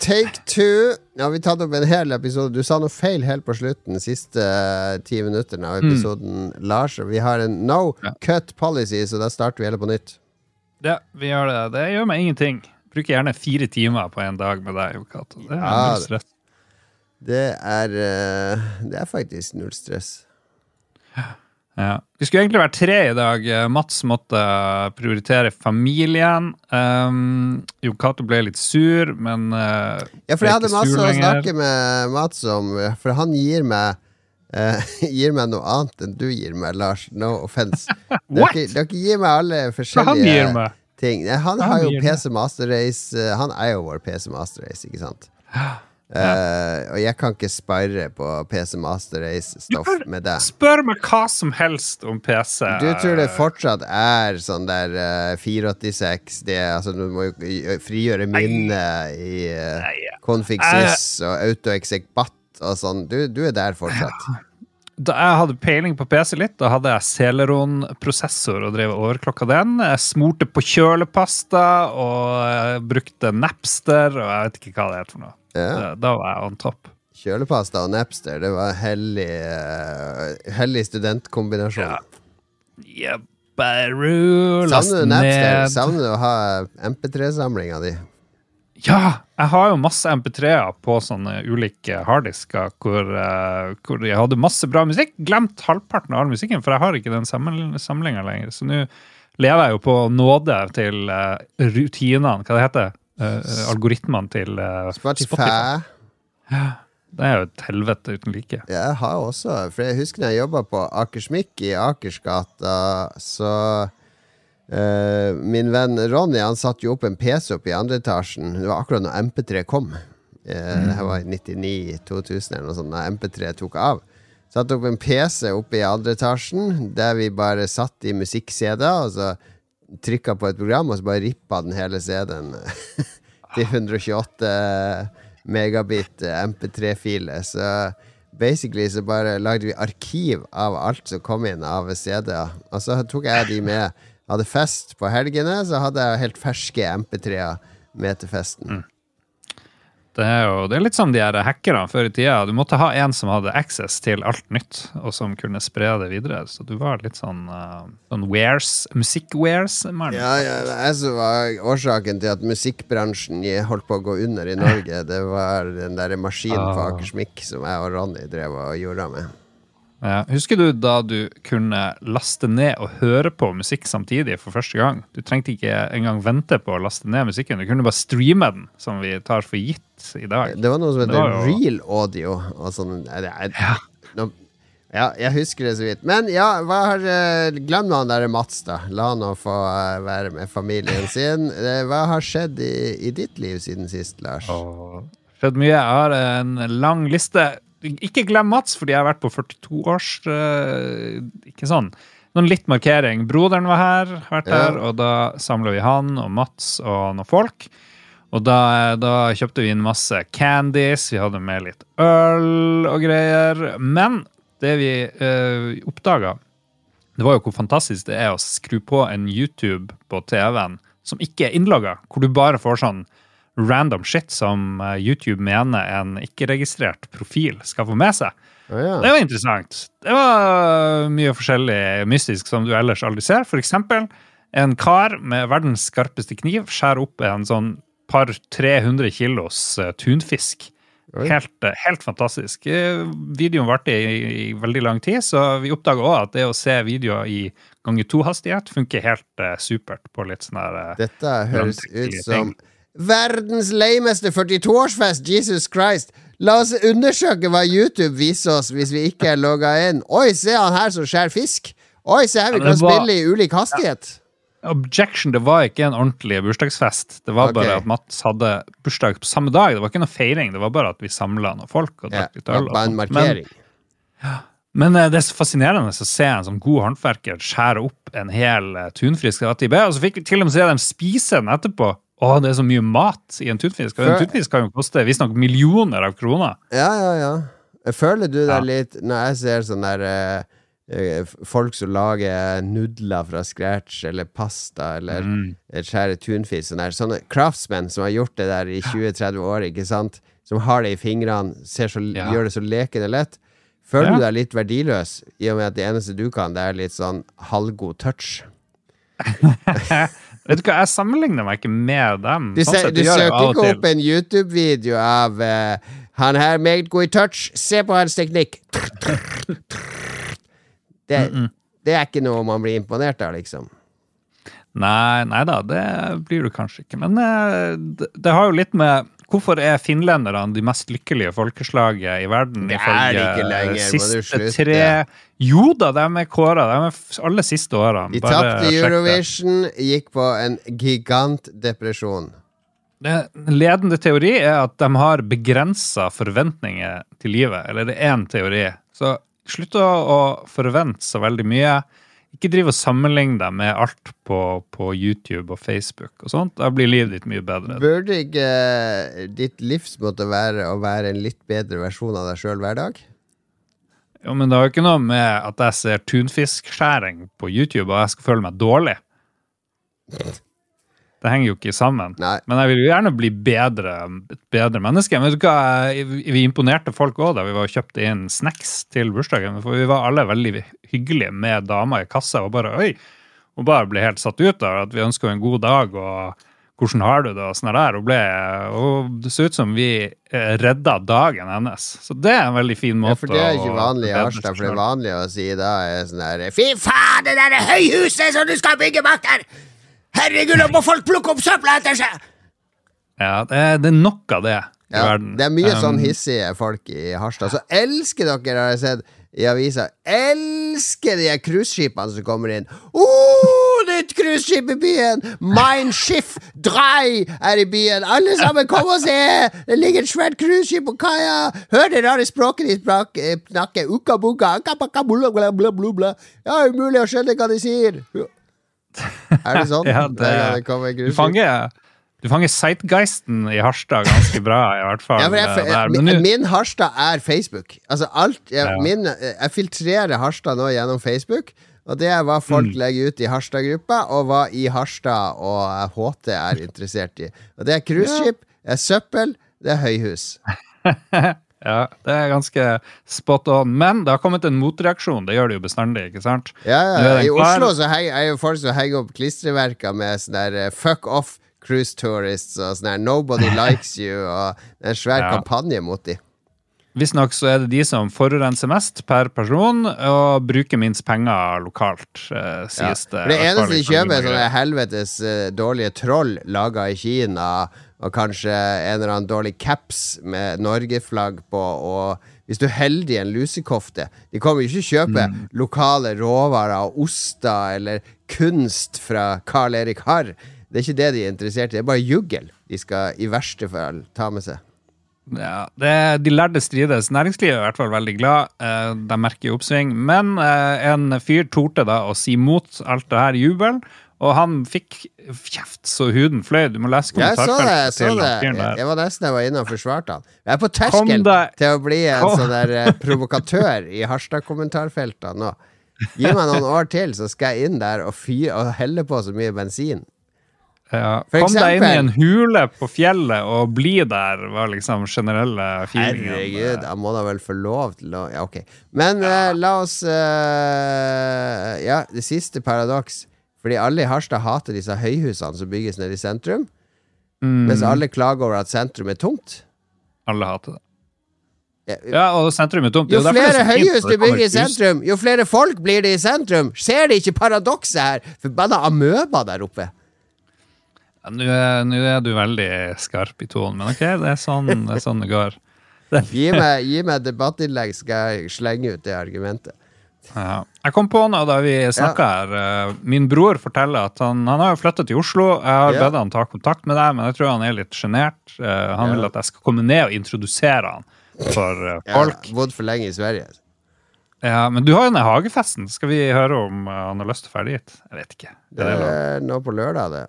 take two. Ja, vi tatt opp en hel episode. Du sa noe feil helt på slutten, de siste eh, ti minuttene av episoden, Lars. Vi har en no Ja. cut policy, så da starter vi hele på nytt. Ja, vi gjør det. Det gjør meg ingenting. Bruker gjerne fire timer på en dag med deg, Jokato. Det er Ja, null stress. Det er eh, Det er faktisk null stress. Ja. Vi skulle egentlig vært tre i dag. Eh, Mats måtte prioritere familien. Um, Jo Cato ble litt sur, men uh, Ja, for jeg hadde masse å snakke med Mats om, for han gir meg Uh, Gir meg noe annet enn du gir meg, Lars. No offense. What? Dere, dere gir meg alle forskjellige meg? ting. Han, han har jo? PC Master Race. eh, Han er jo vår PC Master Race, ikke sant? Eh, og jeg kan ikke spare på PC Master Race-stoff med deg. Spør meg hva som helst om PC. Du tror det fortsatt er sånn der uh, 486 det, altså Du må jo frigjøre minnet i uh, Nei, config sys og autoexec bat og sånn. Du, du er der fortsatt. Da jeg hadde peiling på PC litt, da hadde jeg Celeron-prosessor og drev overklokka den. Jeg smurte på kjølepasta og brukte Napster og jeg vet ikke hva det heter for noe. Ja. Da, var jeg on top. Kjølepasta og Napster, det var hellig, eh, hellig studentkombinasjon. Ja. Yep. last Savner du Napster? Savner du å ha MP3-samlinga di? Ja! Jeg har jo masse MP3-er på sånne ulike harddisker hvor, uh, hvor jeg hadde masse bra musikk. Glemt halvparten av all musikken, for jeg har ikke den samlinga lenger. Så nå lever jeg jo på nåde til uh, rutinene, hva det heter uh, Algoritmene til uh, Spotify. Det er jo et helvete uten like. Jeg har også, for jeg husker når jeg jobba på Akersmikk i Akersgata, så uh, Min venn Ronny han satte jo opp en PC oppe i andre etasjen. Det var akkurat når MP3 kom. Det her var i 99-2000 eller noe sånt, da MP3 tok av. Satte opp en PC oppe i andre etasjen, der vi bare satt i musikk-CD-er, og så trykka på et program, og så bare rippa den hele CD-en til 128 megabit eh, MP3-filer. Så basically så bare lagde vi arkiv av alt som kom inn av CD-er. Og så tok jeg de med. Hadde fest på helgene, så hadde jeg helt ferske MP3-er med til festen. Det er jo det er litt som de her hackerne før i tida. Du måtte ha en som hadde access til alt nytt, og som kunne spre det videre. Så du var litt sånn, uh, sånn wares, musikk-wares-mann. Ja, ja, det er som var årsaken til at musikkbransjen holdt på å gå under i Norge. Det var den der maskinen på Akersmik som jeg og Ronny drev og gjorde med. Ja. Husker du da du kunne laste ned og høre på musikk samtidig for første gang? Du trengte ikke engang vente på å laste ned musikken. Du kunne bare streame den, som vi tar for gitt i dag. Det var noe som jo- real audio. Og sånn, Ja. No, ja, jeg husker det så vidt. Men ja, hva har eh, Glem han der Mats, da. La han nå få eh, være med familien sin. Eh, Hva har skjedd i, i ditt liv siden sist, Lars? Åh, skjedd mye. Jeg har en lang liste. Ikke glem Mats, fordi jeg har vært på 42-års eh, Ikke sånn. Noen litt markering. Broderen var her, vært Ja. her, og da samla vi han og Mats og noen folk. Og da, da kjøpte vi inn masse candies, vi hadde med litt øl og greier. Men det vi uh, oppdaga, det var jo hvor fantastisk det er å skru på en YouTube på TV-en som ikke er innlogga, hvor du bare får sånn random shit som eh, YouTube mener en ikke-registrert profil skal få med seg. Å, ja. Det var interessant. Det var mye forskjellig mystisk som du ellers aldri ser. For eksempel en kar med verdens skarpeste kniv skjærer opp en sånn par 300 kilos eh, tunfisk. Helt, eh, helt fantastisk. Eh, Videoen varte i, i veldig lang tid, så vi oppdaga òg at det å se videoer i ganger to-hastighet funker helt uh, supert på litt sånn her uh, Dette høres ut som som verdens lameste 42-årsfest, Jesus Christ! La oss undersøke hva YouTube viser oss hvis vi ikke er logga inn. Oi, se han her som skjærer fisk! Oi, se her, vi kan var- spille i ulik hastighet! Objection, det var ikke en ordentlig bursdagsfest. Det var okay. bare at Mats hadde bursdag på samme dag. Det var ikke noe feiring, det var bare at vi samla noen folk og drakk litt øl. en markering. Men, men eh, det er så fascinerende å se en sånn god håndverker skjære opp en hel eh, tunfisk. av ATB, Og så fikk vi til og med se dem spise den etterpå. Å, det er så mye mat i en tunfisk. Og en tunfisk kan jo koste visstnok millioner av kroner. Ja, ja, ja. Føler du deg litt Når jeg ser sånn der eh, eh, folk som lager nudler fra scratch, eller pasta, eller Mm. skjærer tunfisk. Sånne, sånne craftsmen som har gjort det der i 20-30 år, ikke sant? Som har det i fingrene, ser så, Ja. gjør det så lekende lett. Føler Ja. du deg litt verdiløs, i og med at det eneste du kan, det er litt sånn halvgod touch? Vet du hva, jeg sammenligner meg ikke med dem. Du, se, du søker ikke opp en YouTube-video av uh, Han her meget god i touch, se på hans teknikk. Det, det er ikke noe man blir imponert av, liksom. Nei, nei da, det blir du kanskje ikke. Men uh, det, det har jo litt med Hvorfor er finlenderne de mest lykkelige folkeslaget i verden? Det er de ikke lenger, siste slutte. tre Jo da, de er kåra. De alle siste årene. De tapte. Eurovision, gikk på en gigantdepresjon. Det ledende teori er at de har begrensa forventninger til livet. Eller det er én teori. Så slutt å forvente så veldig mye. Ikke driv og sammenligne deg med alt på, på YouTube og Facebook og sånt. Da blir livet ditt mye bedre. Burde ikke uh, ditt livsmåte være å være en litt bedre versjon av deg sjøl hver dag? Jo, men det har jo ikke noe med at jeg ser tunfiskskjæring på YouTube og jeg skal føle meg dårlig. Det henger jo ikke sammen. Nei. Men jeg vil jo gjerne bli bedre, et bedre menneske. Men vet du hva, vi imponerte folk òg da vi var og kjøpte inn snacks til bursdagen. For vi var alle veldig hyggelige med dama i kassa og bare oi! Og bare ble helt satt ut av at vi ønska en god dag og hvordan har du det og sånn der. Og, ble, og det så ut som vi eh, redda dagen hennes. Så det er en veldig fin Ja, måte for det er ikke vanlig i Harstad. For det vanlige å si da er sånn her Fy faen, det der er høyhuset som du skal bygge bak der! Herregud, nå må folk plukke opp søpla etter seg! Ja, det er, det er nok av det i Ja, verden. det er mye Um, sånn hissige folk i Harstad. Så elsker dere, har jeg sett i avisa, elsker de cruiseskipene som kommer inn. Oh, nytt cruiseskip i byen! Mein Schiff Drei er i byen. Alle sammen, kom og se! Det ligger et svært cruiseskip på kaia. Hør det rare språket de eh, snakker. Uka buka. Ja, umulig å skjønne hva de sier. Er det sånn? Ja, det- det Du fanger, du fanger Sightgeisten i Harstad ganske bra, i hvert fall. Ja, jeg, jeg, eh, min, min Harstad er Facebook. Altså alt jeg, min, jeg filtrerer Harstad nå gjennom Facebook. Og det er hva folk Mm. legger ut i Harstad-gruppa, og hva i Harstad og HT er interessert i. Og det er cruiseskip, det er søppel, det er høyhus. ja, det er ganske spot on. Men det har kommet en motreaksjon. Det gjør det jo bestandig, ikke sant? Ja, ja. I. Oslo så hei, er jo folk som henger opp klistremerker med sånn der eh, fuck off cruise tourists og sånn der nobody likes you, og det en svær Ja. kampanje mot de. Visstnok så er det de som forurenser mest per person og bruker minst penger lokalt, Ja. eh, sies det. Det fall eneste de kjøper, er sånne helvetes eh, dårlige troll laga i Kina, og kanskje en eller annen dårlig caps med Norge-flagg på, og hvis du er heldig, en lusekofte. De kommer jo ikke kjøpe Mm. lokale råvarer og oster eller kunst fra Carl Erik Harr. Det er ikke det de er interessert i, det er bare juggel de skal i verste fall ta med seg. Ja, det, De lærde strides. Næringslivet er i hvert fall veldig glad. Eh, de merker oppsving. Men eh, en fyr torde da å si mot alt det her jubel, og han fikk kjeft så huden fløy. Du må lese Jeg så det, jeg kommentarfeltet så det. Jeg, var nesten jeg var inne og forsvarte han. Jeg er på terskelen terskel til å bli en sånn der eh, provokatør i Harstad-kommentarfeltene nå. Gi meg noen år til, så skal jeg inn der og, fyr, og helle på så mye bensin. Ja. Kom Kom deg inn i en hule på fjellet og bli der, var liksom generelle feelingen. Herregud, jeg må da vel få lov til å Ja, ok. Men eh, la oss eh, Ja, det siste paradoks. Fordi alle i Harstad hater disse høyhusene som bygges nede i sentrum. Mm, Mens alle klager over at sentrum er tomt. alle hater det. Ja, Ja, og sentrum er tomt. Jo det flere er høyhus du bygger i sentrum, jo flere folk blir det i sentrum. Ser de ikke paradokset her? Forbanna amøba der oppe. Ja, Nå er, er du veldig skarp i tonen, men ok, det er sånn det, er sånn det går. Gi meg, gi meg debattinnlegg, skal jeg slenge ut det argumentet. Ja. Jeg kom på noe da vi snakka her. Eh, Min bror forteller at han, han har flytta til Oslo. Jeg har Ja. bedt han ta kontakt med deg, men jeg tror han er litt sjenert. Eh, Han Ja. vil at jeg skal komme ned og introdusere han for eh, folk. har bodd for lenge i Sverige. Ja, Men du har jo den hagefesten. Skal vi høre om han har lyst til å ferdig dit? Jeg vet ikke. Det Er det er nå på lørdag, det.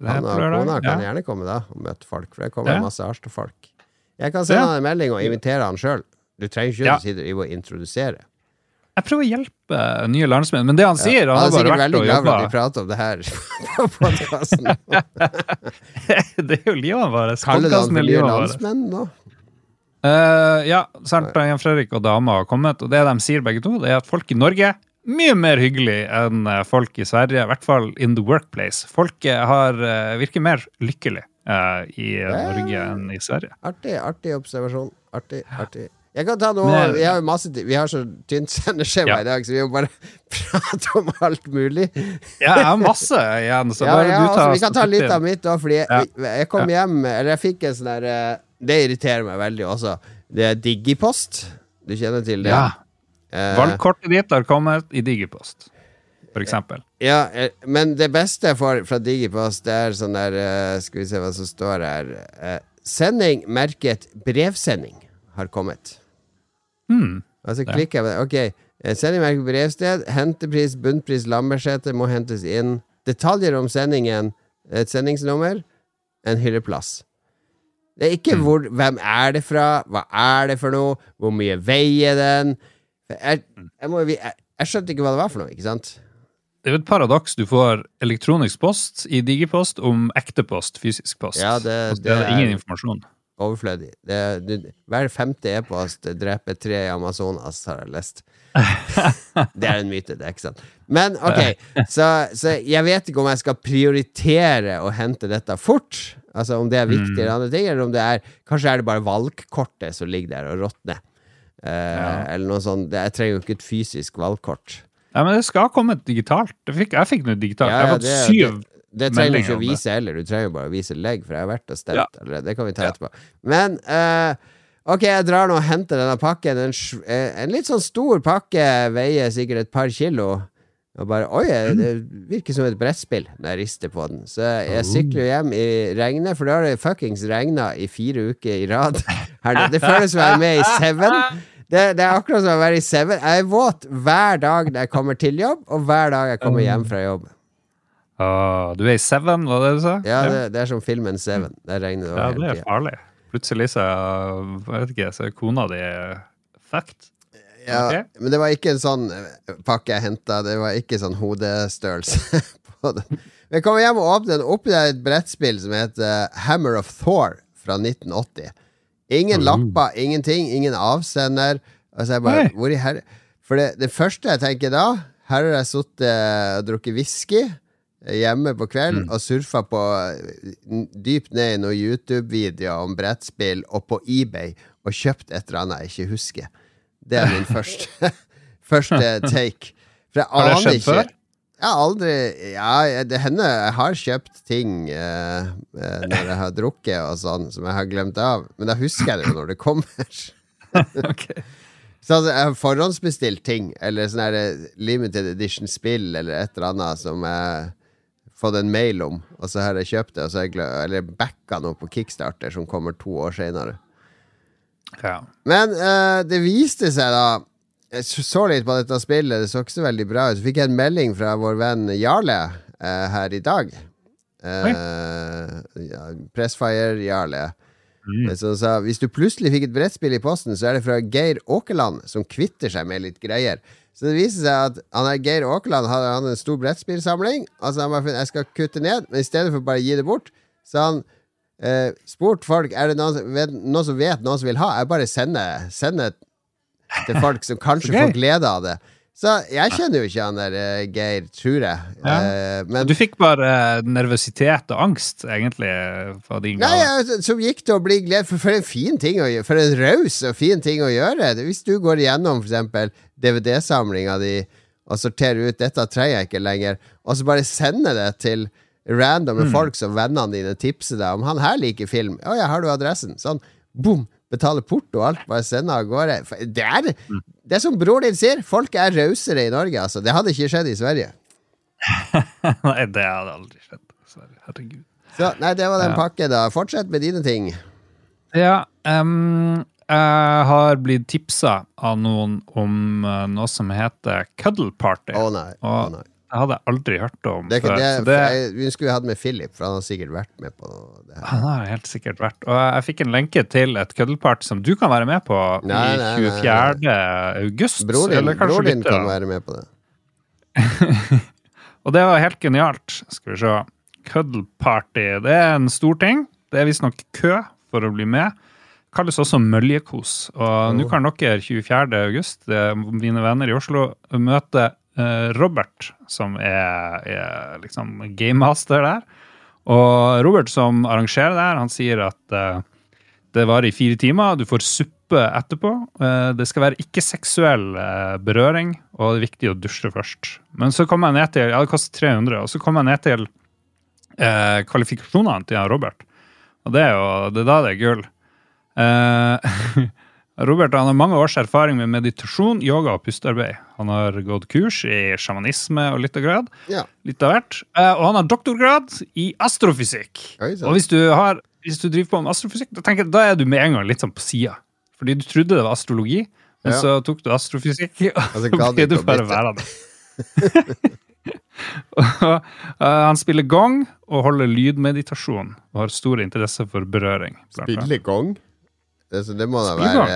Det Han og kona kan Ja. gjerne komme da og møte folk, for det kommer Ja. masse Harstad-folk. Jeg kan sende Ja. han en melding og invitere han sjøl. Du trenger ikke Ja. å sitte å introdusere. Jeg prøver å hjelpe nye landsmenn, men det han sier Han Han har er sikkert veldig glad for at vi prater om det her på podkasten. Det er jo livet vårt. Kaller du han for nye landsmenn nå? Uh, ja, Sernt Jan Fredrik og dama har kommet, og det de sier begge to, det er at folk i Norge er mye mer hyggelig enn eh, folk i Sverige. I hvert fall in the workplace. Folk eh, har, eh, virker mer lykkelig uh, i Norge enn i Sverige. Artig, artig observasjon. Artig, artig. Jeg kan ta noe Men- Vi har masse Vi har så tynt sendeskjema Ja. i dag, så vi må bare prate om alt mulig. Ja, jeg har masse igjen, så Ja, bare ja, du altså, tar vi kan ta litt av mitt òg, fordi jeg, jeg kom hjem Eller jeg fikk en sånn der eh, Det irriterer meg veldig også. Det er Digipost. Du kjenner til det? Ja. Eh, Valgkortet ditt har kommet i Digipost, for eksempel. Ja, eh, men det beste jeg får fra Digipost, det er sånn der Skal vi se hva som står her. Sending merket brevsending har kommet. Hmm. Og så klikker jeg på det. Ok. sendingmerke brevsted. Hentepris, bunnpris, Lambertseter må hentes inn. Detaljer om sendingen. Et sendingsnummer. En hylleplass. Det er ikke hvor, hvem er det fra, hva er det for noe, hvor mye veier den Jeg, jeg, må, jeg, jeg skjønte ikke hva det var for noe, ikke sant? Det er jo et paradoks. Du får elektronisk post i Digipost om ekte post, fysisk post. Ja, det- det, det er ingen informasjon. Overflødig. Det, du, hver femte e-post dreper tre i Amazonas, har jeg lest. det er en myte, det ikke sant. Men ok, så, så jeg vet ikke om jeg skal prioritere å hente dette fort. Altså om det er viktigere enn andre ting, eller om det er Kanskje er det bare valgkortet som ligger der og råtner. Eh, Eller noe sånt. Jeg trenger jo ikke et fysisk valgkort. Ja, men det skal komme digitalt. Jeg fikk, jeg fikk noe digitalt. Ja, jeg har fått syv Det trenger du ikke å vise heller, du trenger bare å vise legg, for jeg har vært og stemt Ja. allerede. Det kan vi ta Ja. etterpå. Men uh, ok, jeg drar nå og henter denne pakken. En, eh, en litt sånn stor pakke veier sikkert et par kilo. Og bare Oi, eh, det virker som et brettspill når jeg rister på den. Så jeg sykler hjem i regnet, for da har det fuckings regna i fire uker i rad. Det føles som jeg er med i Seven. Det, det er akkurat som å være i Seven. Jeg er våt hver dag når jeg kommer til jobb, og hver dag jeg kommer hjem fra jobb. Ah, du er i Seven, var det du sa? Ja, det, det er som filmen Seven. Der regner det Ja, det er farlig. Plutselig så Jeg vet ikke, så er kona di fucked. Ja, okay. Men det var ikke en sånn eh, pakke jeg henta. Det var ikke sånn hodestørrelse på den. Jeg kommer hjem og åpner den. Oppi der er et brettspill som heter Hammer of Thor fra 1980. Ingen lapper, ingenting. Ingen avsender. Altså jeg bare, hvor i her... For det, det første jeg tenker da Her har jeg sittet og drukket whisky hjemme på kvelden og surfa på dypt ned i noen YouTube-videoer om brettspill og på eBay og kjøpt et eller annet jeg ikke husker. Det er min første, første take. For jeg Har det skjedd ikke før? Jeg har aldri Ja, det hender jeg har kjøpt ting eh, eh, når jeg har drukket og sånn, som jeg har glemt av. Men da husker jeg det jo når det kommer. Ok. Så altså, jeg har forhåndsbestilt ting, eller sånn limited edition-spill, eller et eller annet som jeg fått en mail om, og så har jeg kjøpt det, og så jeg eller backa noe på Kickstarter som kommer to år senere. Ja. Men uh, det viste seg da Jeg så litt på dette spillet, det så ikke så veldig bra ut. Så fikk jeg en melding fra vår venn Jarle uh, her i dag. Uh, ja, Pressfire Jarle. Mm. Så sa hvis du plutselig fikk et brettspill i posten, så er det fra Geir Åkerland, som kvitter seg med litt greier. Så det viser seg at han er Geir Åkerland hadde han en stor brettspillsamling. Altså han bare funnet jeg skal kutte ned, men i stedet for bare å gi det bort, så han eh, spurt folk Er det noen som vet, noen som vet noen som vil ha. Jeg bare sender, sender til folk som kanskje okay. får glede av det. Så jeg kjenner jo ikke han der uh, Geir, tror jeg. Ja. Uh, men Du fikk bare uh, nervøsitet og angst, egentlig, fra din Nei, ja, jeg, som gikk til å bli glede. For, for en fin ting å gjøre For en raus og fin ting å gjøre Hvis du går igjennom for eksempel DVD-samlinga di Og sortere ut Dette trenger jeg ikke lenger Og så bare sende det til Randomme folk som vennene dine tipser deg Om han her liker film Å ja, har du adressen? Sånn, boom Betale porto og alt Bare sende av gårde Det er Det er som bror din sier Folk er rausere i Norge altså. Det hadde ikke skjedd i Sverige Nei, det hadde aldri skjedd. Herregud. Så nei, det var den Ja. pakken da Fortsett med dine ting Ja, em, jeg har blitt tipsa av noen om eh, noe som heter Cuddle Party. Å nei, Oh, nei Jeg hadde aldri hørt om Det ikke det, det, jeg, vi skulle hatt med Philip, for han har sikkert vært med på det her. han har helt sikkert vært. Og jeg fikk en lenke til et køddelparty som du kan være med på Nei, i nei, nei, 24. august. Bror din, eller bror din kan være med på det. Og det var helt genialt. Skal vi se. Cuddle Party. Det er en stor ting. Det er visstnok kø for å bli med. Kalles også Møljekos. Og nå kan dere 24. august, det er mine venner i Oslo, møte eh, Robert, som er, er liksom gamemaster der. Og Robert som arrangerer det her, han sier at eh, det varer i fire timer. Du får suppe etterpå. Eh, Det skal være ikke-seksuell berøring, og det er viktig å dusje først. Men så kom jeg ned til Ja, det koster 300, og så kom jeg ned til eh, kvalifikasjonene til Robert. Og det er jo det er da det er gull. Eh, Robert han har mange års erfaring med meditasjon, yoga og pustearbeid. Han har gått kurs i sjamanisme og litt av grad. Ja. Litt av hvert. Eh, og han har doktorgrad i astrofysikk. Oi. Og hvis du, har, hvis du driver på med astrofysikk, da, tenker, da er du med en gang litt sånn på sida. Fordi du trodde det var astrologi, men Ja. så tok du astrofysikk, og så så ble du bare værende. eh, han spiller gong og holder lydmeditasjon og har stor interesse for berøring. Spiller gong? Det, så det må da være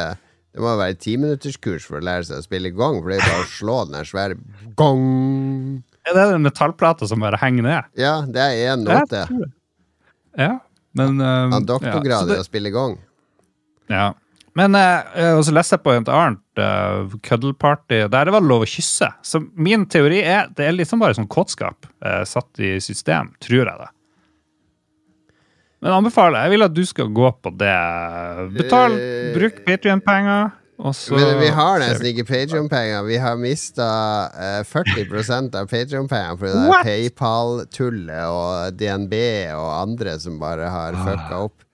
Det må være timinutterskurs for å lære seg å spille gong, for det er bare å slå den der svære gong. Er det den metallplata som bare henger ned? Ja, det er én note. Ja, men Han ja, doktorgrad i å spille gong. Ja. Men eh, og så leste jeg på et annet uh, cuddle-party der det var lov å kysse. Så min teori er det er liksom bare sånn kåtskap eh, satt i system, tror jeg det. Men anbefaler, jeg vil at du skal gå på det. Betal, Eh, bruk Patrion-penger, Men vi har nesten ikke Patreon-penger. Vi har mista 40% av det er PayPal-tullet og DNB og andre som bare har fucka opp.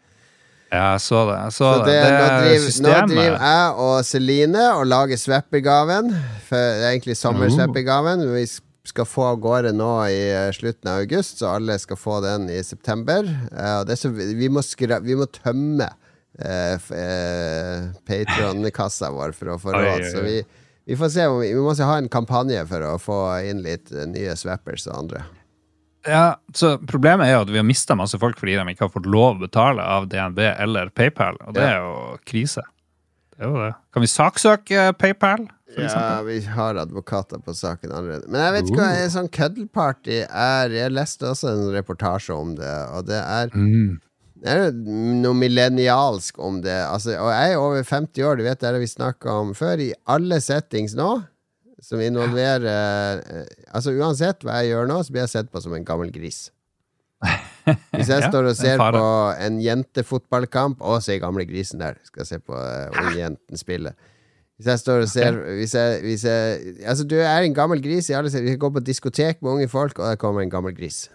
Ja, jeg så det. Jeg så, Så det. det, nå, er driver, nå driver jeg og Celine og lager sveppegaven. For det er egentlig sommersveppegaven. Vi skal få av gårde nå i eh, slutten av august, så alle skal få den i september. Eh, er så, vi, må skra, vi må tømme eh, eh, Patron-kassa vår for å få Oi, råd. oi, Så vi, vi får se om vi, vi må ha en kampanje for å få inn litt eh, nye swappers og andre. Ja, så Problemet er jo at vi har mista masse folk fordi de ikke har fått lov å betale av DNB eller PayPal, og det Ja. er jo krise. Det er jo det. Kan vi saksøke PayPal? Ja, vi har advokater på saken allerede. Men jeg vet ikke hva Uh. en sånn cuddle-party er. Jeg leste også en reportasje om det, og det er, Mm. det er noe millennialsk om det. Altså, og jeg er over 50 år, du vet det er det vi snakka om før. I alle settings nå som involverer eh, Altså Uansett hva jeg gjør nå, så blir jeg sett på som en gammel gris. Hvis jeg Ja, står og er ser på en jentefotballkamp Å, se gamle grisen der. Skal se på uh, ungjenten spille. Hvis jeg står og ser hvis jeg, hvis jeg, Altså, du er en gammel gris Jeg Vi går gå på diskotek med unge folk, og der kommer en gammel gris.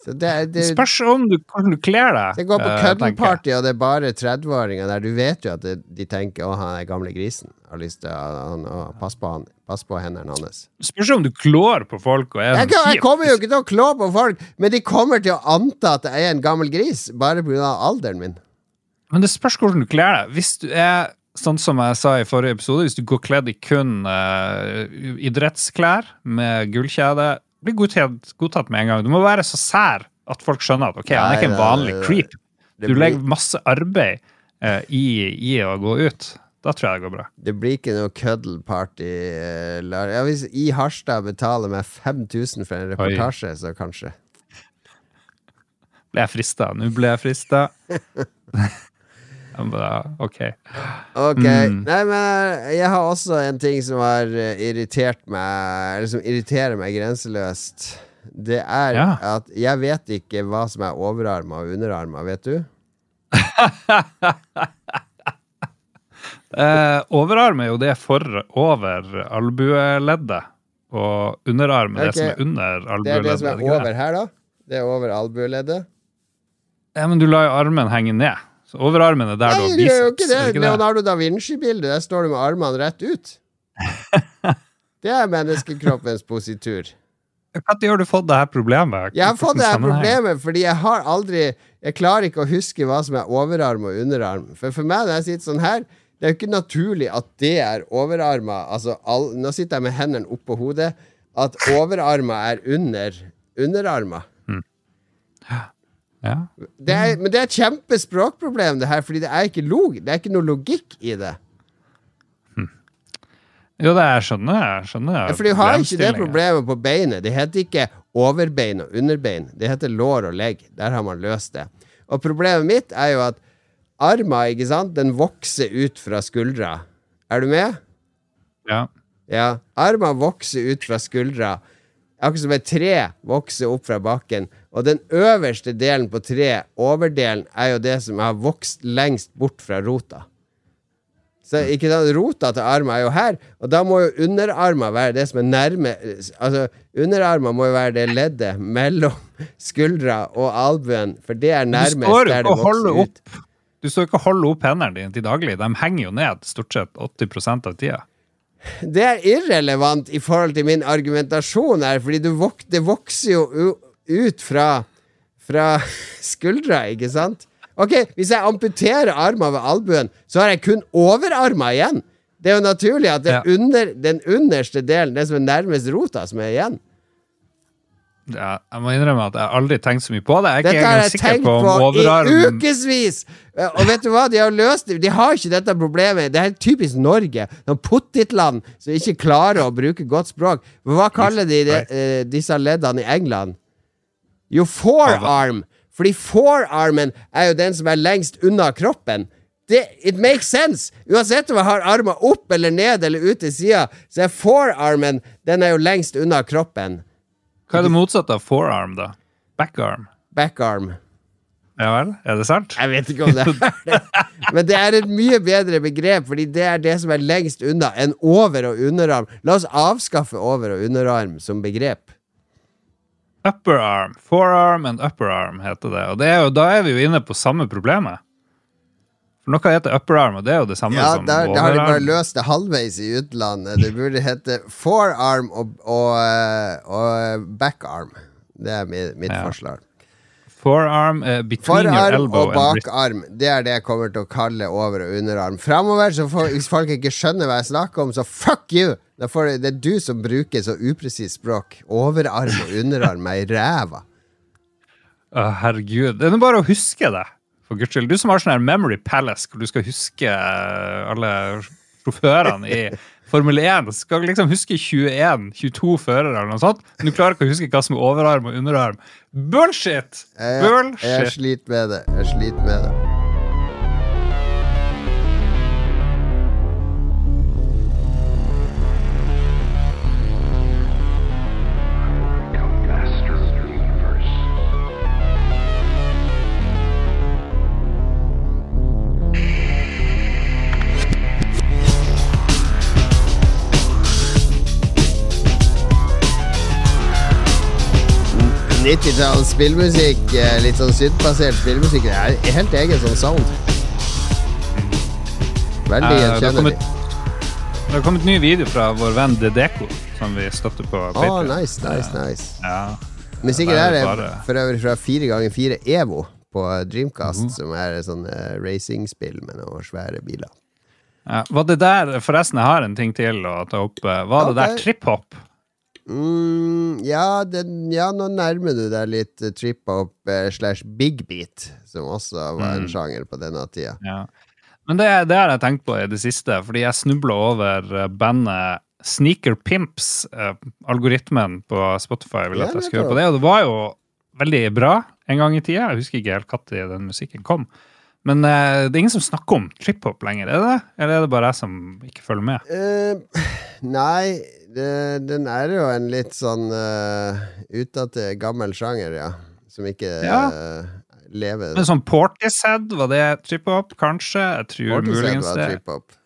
Så det, det, spørs om du, hvordan du kler deg. jeg går på køddenparty, cuddle-party, og det er bare 30-åringer der. Du vet jo at det, de tenker 'Å, han er gamle grisen'. Har lyst til å, han, å, pass på han Pass på hendene hans. Spørs om du klår på folk og er Jeg, sånn kan, jeg kommer jo ikke til å klå på folk, men de kommer til å anta at jeg er en gammel gris, bare pga. alderen min. Men det spørs hvordan du kler deg. Hvis du er sånn som jeg sa i forrige episode, hvis du går kledd i kun uh, idrettsklær med gullkjede, blir godtatt, godtatt med en gang. Du må være så sær at folk skjønner at ok, han er ikke en vanlig creep. Du legger masse arbeid uh, i, i å gå ut. Da tror jeg det går bra. Det blir ikke noe cuddle-party. eh, Ja, hvis I Harstad betaler meg 5000 for en reportasje, så kanskje. Ble jeg frista? Nå ble jeg frista. Jeg bare, ok. Ok. Mm. Nei, men jeg har også en ting som har eh, irritert meg Eller som irriterer meg grenseløst. Det er Ja. at jeg vet ikke hva som er overarma og underarma, vet du? Eh, overarm er jo det for over albueleddet, og underarm er okay. det som er under Det er det som er over her, da. Det er over albueleddet. Ja, men du lar jo armen henge ned. Så overarmen er der Nei, jo biceps. ikke det. det ikke det? Leonardo da Vinci-bildet, der står du med armene rett ut. Det er menneskekroppens positur. Når har du fått det her problemet? Jeg har fått det her problemet fordi jeg har aldri Jeg klarer ikke å huske hva som er overarm og underarm. For for meg, når jeg sitter sånn her, det er jo ikke naturlig at det er overarmer. Altså, all, nå sitter jeg med hendene oppå hodet. at overarma er under underarma. Ja. Det er, men det er et kjempespråkproblem, det her, fordi det er ikke, log, det er ikke noe logikk i det. Jo, det er skjønner jeg. skjønner Ja, for du har ikke det problemet på beinet. Det heter ikke overbein og underbein. Det heter lår og legg. Der har man løst det. Og problemet mitt er jo at arma, ikke sant, den vokser ut fra skuldra. Er du med? Ja. Ja. Arma vokser ut fra skuldra. Akkurat som et tre vokser opp fra bakken. Og den øverste delen på treet, overdelen, er jo det som har vokst lengst bort fra rota. Så ikke sant, Rota til armen er jo her, og da må jo underarmen være det som er nærme Altså, underarmen må jo være det leddet mellom skuldra og albuen, for det er nærmest der det vokser ut. Du står ikke og holder opp hendene dine til daglig. De henger jo ned stort sett 80% av tida. Det er irrelevant i forhold til min argumentasjon her, fordi du vok det vokser jo ut fra, fra skuldra, ikke sant? Ok, hvis jeg amputerer armen ved albuen, så har jeg kun overarmen igjen. Det er jo naturlig at det er Ja. under, den underste delen, det som er nærmest rota, som er igjen. Ja, jeg må innrømme at jeg har aldri tenkt så mye på det. Jeg er ikke Dette har engang sikker på om overarmen i ukesvis. ukevis! Og vet du hva, de har løst det. De har ikke dette problemet. Det er typisk Norge. Noen pottitland som ikke klarer å bruke godt språk. Hva kaller de det, eh, disse leddene i England? Jo, forearm. Fordi forearmen er jo den som er lengst unna kroppen. Det, it makes sense! Uansett om jeg har armer opp eller ned eller ut til sida, så er forearmen Den er jo lengst unna kroppen. Hva er det motsatte av forearm, da? Backarm? Backarm. Ja vel? Er det sant? Jeg vet ikke om det er det. Men det er et mye bedre begrep, fordi det er det som er lengst unna enn over- og underarm. La oss avskaffe over- og underarm som begrep. Upper arm. Forearm and upper arm heter det. Og det er jo, da er vi jo inne på samme problemet. For noe heter upper arm, og det er jo det samme Ja, som der, der har de bare løst det halvveis i utlandet. Det burde hete forearm og, og, eh, og backarm. Det er mitt, mitt Ja. forslag. Forearm uh, between your elbow og bakarm, det er det jeg kommer til å kalle over- og underarm. Framover, så får, hvis folk ikke skjønner hva jeg snakker om, så fuck you! Får, det- er du som bruker så upresist språk. Overarm og underarm er i ræva. Å, herregud. Det er bare å huske det, for guds skyld. Du som har sånn her Memory Palace, hvor du skal huske eh, alle sjåførene i Formel 1. Du skal liksom huske 21-22 førere eller noe sånt, men du klarer ikke å huske hva som er overarm og underarm. Bullshit! Jeg, jeg Bullshit! sliter med det. Jeg sliter med det. 90-talls spillmusikk, eh, litt sånn syntbasert spillmusikk, det er helt egen sånn sound. Veldig Eh, gjenkjennelig. det har kommet ny video fra vår venn Dedeko, som vi støtter på Å, Patreon. nice, nice, nice. Ja. Musikken det er der er for øvrig fra 4x4 EVO på Dreamcast, mm. som er et sånn uh, racingspill med noen svære biler. Ja, var det der, forresten, jeg har en ting til å ta opp. Var okay. det der trip-hop? Mm, ja, den, ja, nå nærmer du deg litt uh, trip-hop eh, slash big beat, som også var en Mm. sjanger på denne tida. Ja. Men det, det har jeg tenkt på i det siste, fordi jeg snubla over eh, bandet Sneaker Pimps, eh, algoritmen på Spotify. vil Ja, at jeg skulle høre på det, og det var jo veldig bra en gang i tida. Jeg husker ikke helt når den musikken kom. Men eh, det er ingen som snakker om trip-hop lenger, er det det? Eller er det bare jeg som ikke følger med? Uh, nei, det, den er jo en litt sånn uh, utdatert gammel sjanger, ja. Som ikke Ja. Uh, lever. Men sånn Portishead, var det trip-hop? Kanskje? Jeg tror Portishead muligens var det. trip-hop.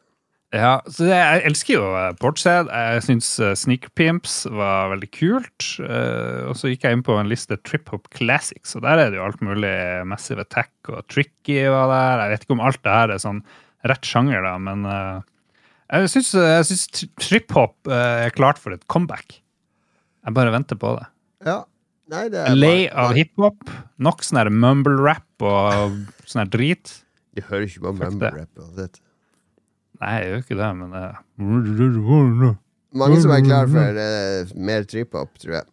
Ja, så det, Jeg elsker jo eh, Portishead. Jeg syns uh, Sneaker Pimps var veldig kult. Uh, og så gikk jeg inn på en liste Trip Hop Classics, og der er det jo alt mulig. Massive Attack og Tricky var der. Jeg vet ikke om alt det her er sånn rett sjanger, da, men eh, jeg syns, trip-hop eh, er klart for et comeback. Jeg bare venter på det. Ja. Nei, det er Lei bare- av hiphop. Nok sånn her mumble-rap og sånn her drit. Du hører ikke på mumble-rap uansett. Nei, jeg gjør ikke det, men eh, Mange som er klar for uh, mer trip-hop, tror jeg.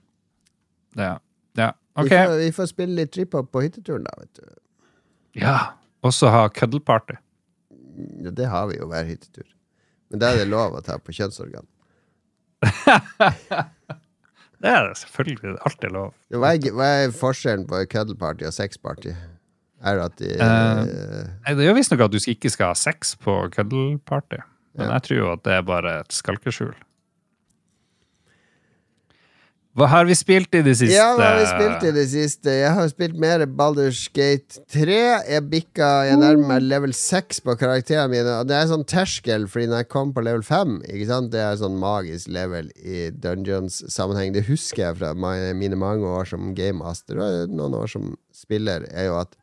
Ja. ja. Vi, får, vi får spille litt trip-hop på hytteturen, da. vet du. Ja. Også ha cuddle party. Ja, det har vi jo hver hyttetur. Men da er det lov å ta på kjønnsorgan. Det er det selvfølgelig. Alltid lov. Hva er, hva er forskjellen på cuddle party og sex party? Er det at de uh, uh, Det jo visstnok at du ikke skal ha sex på cuddle party. Men Ja. jeg tror jo at det er bare et skalkeskjul. Hva har vi spilt i det siste? Ja, hva har vi spilt i det siste? Jeg har spilt mer Baldur's Gate 3. Jeg bikka Jeg nærmer meg level 6 på karakterene mine. Og det er sånn terskel, fordi når jeg kom på level 5 ikke sant? Det er sånn magisk level i Dungeons-sammenheng. Det husker jeg fra mine mange år som gamemaster og noen år som spiller, er jo at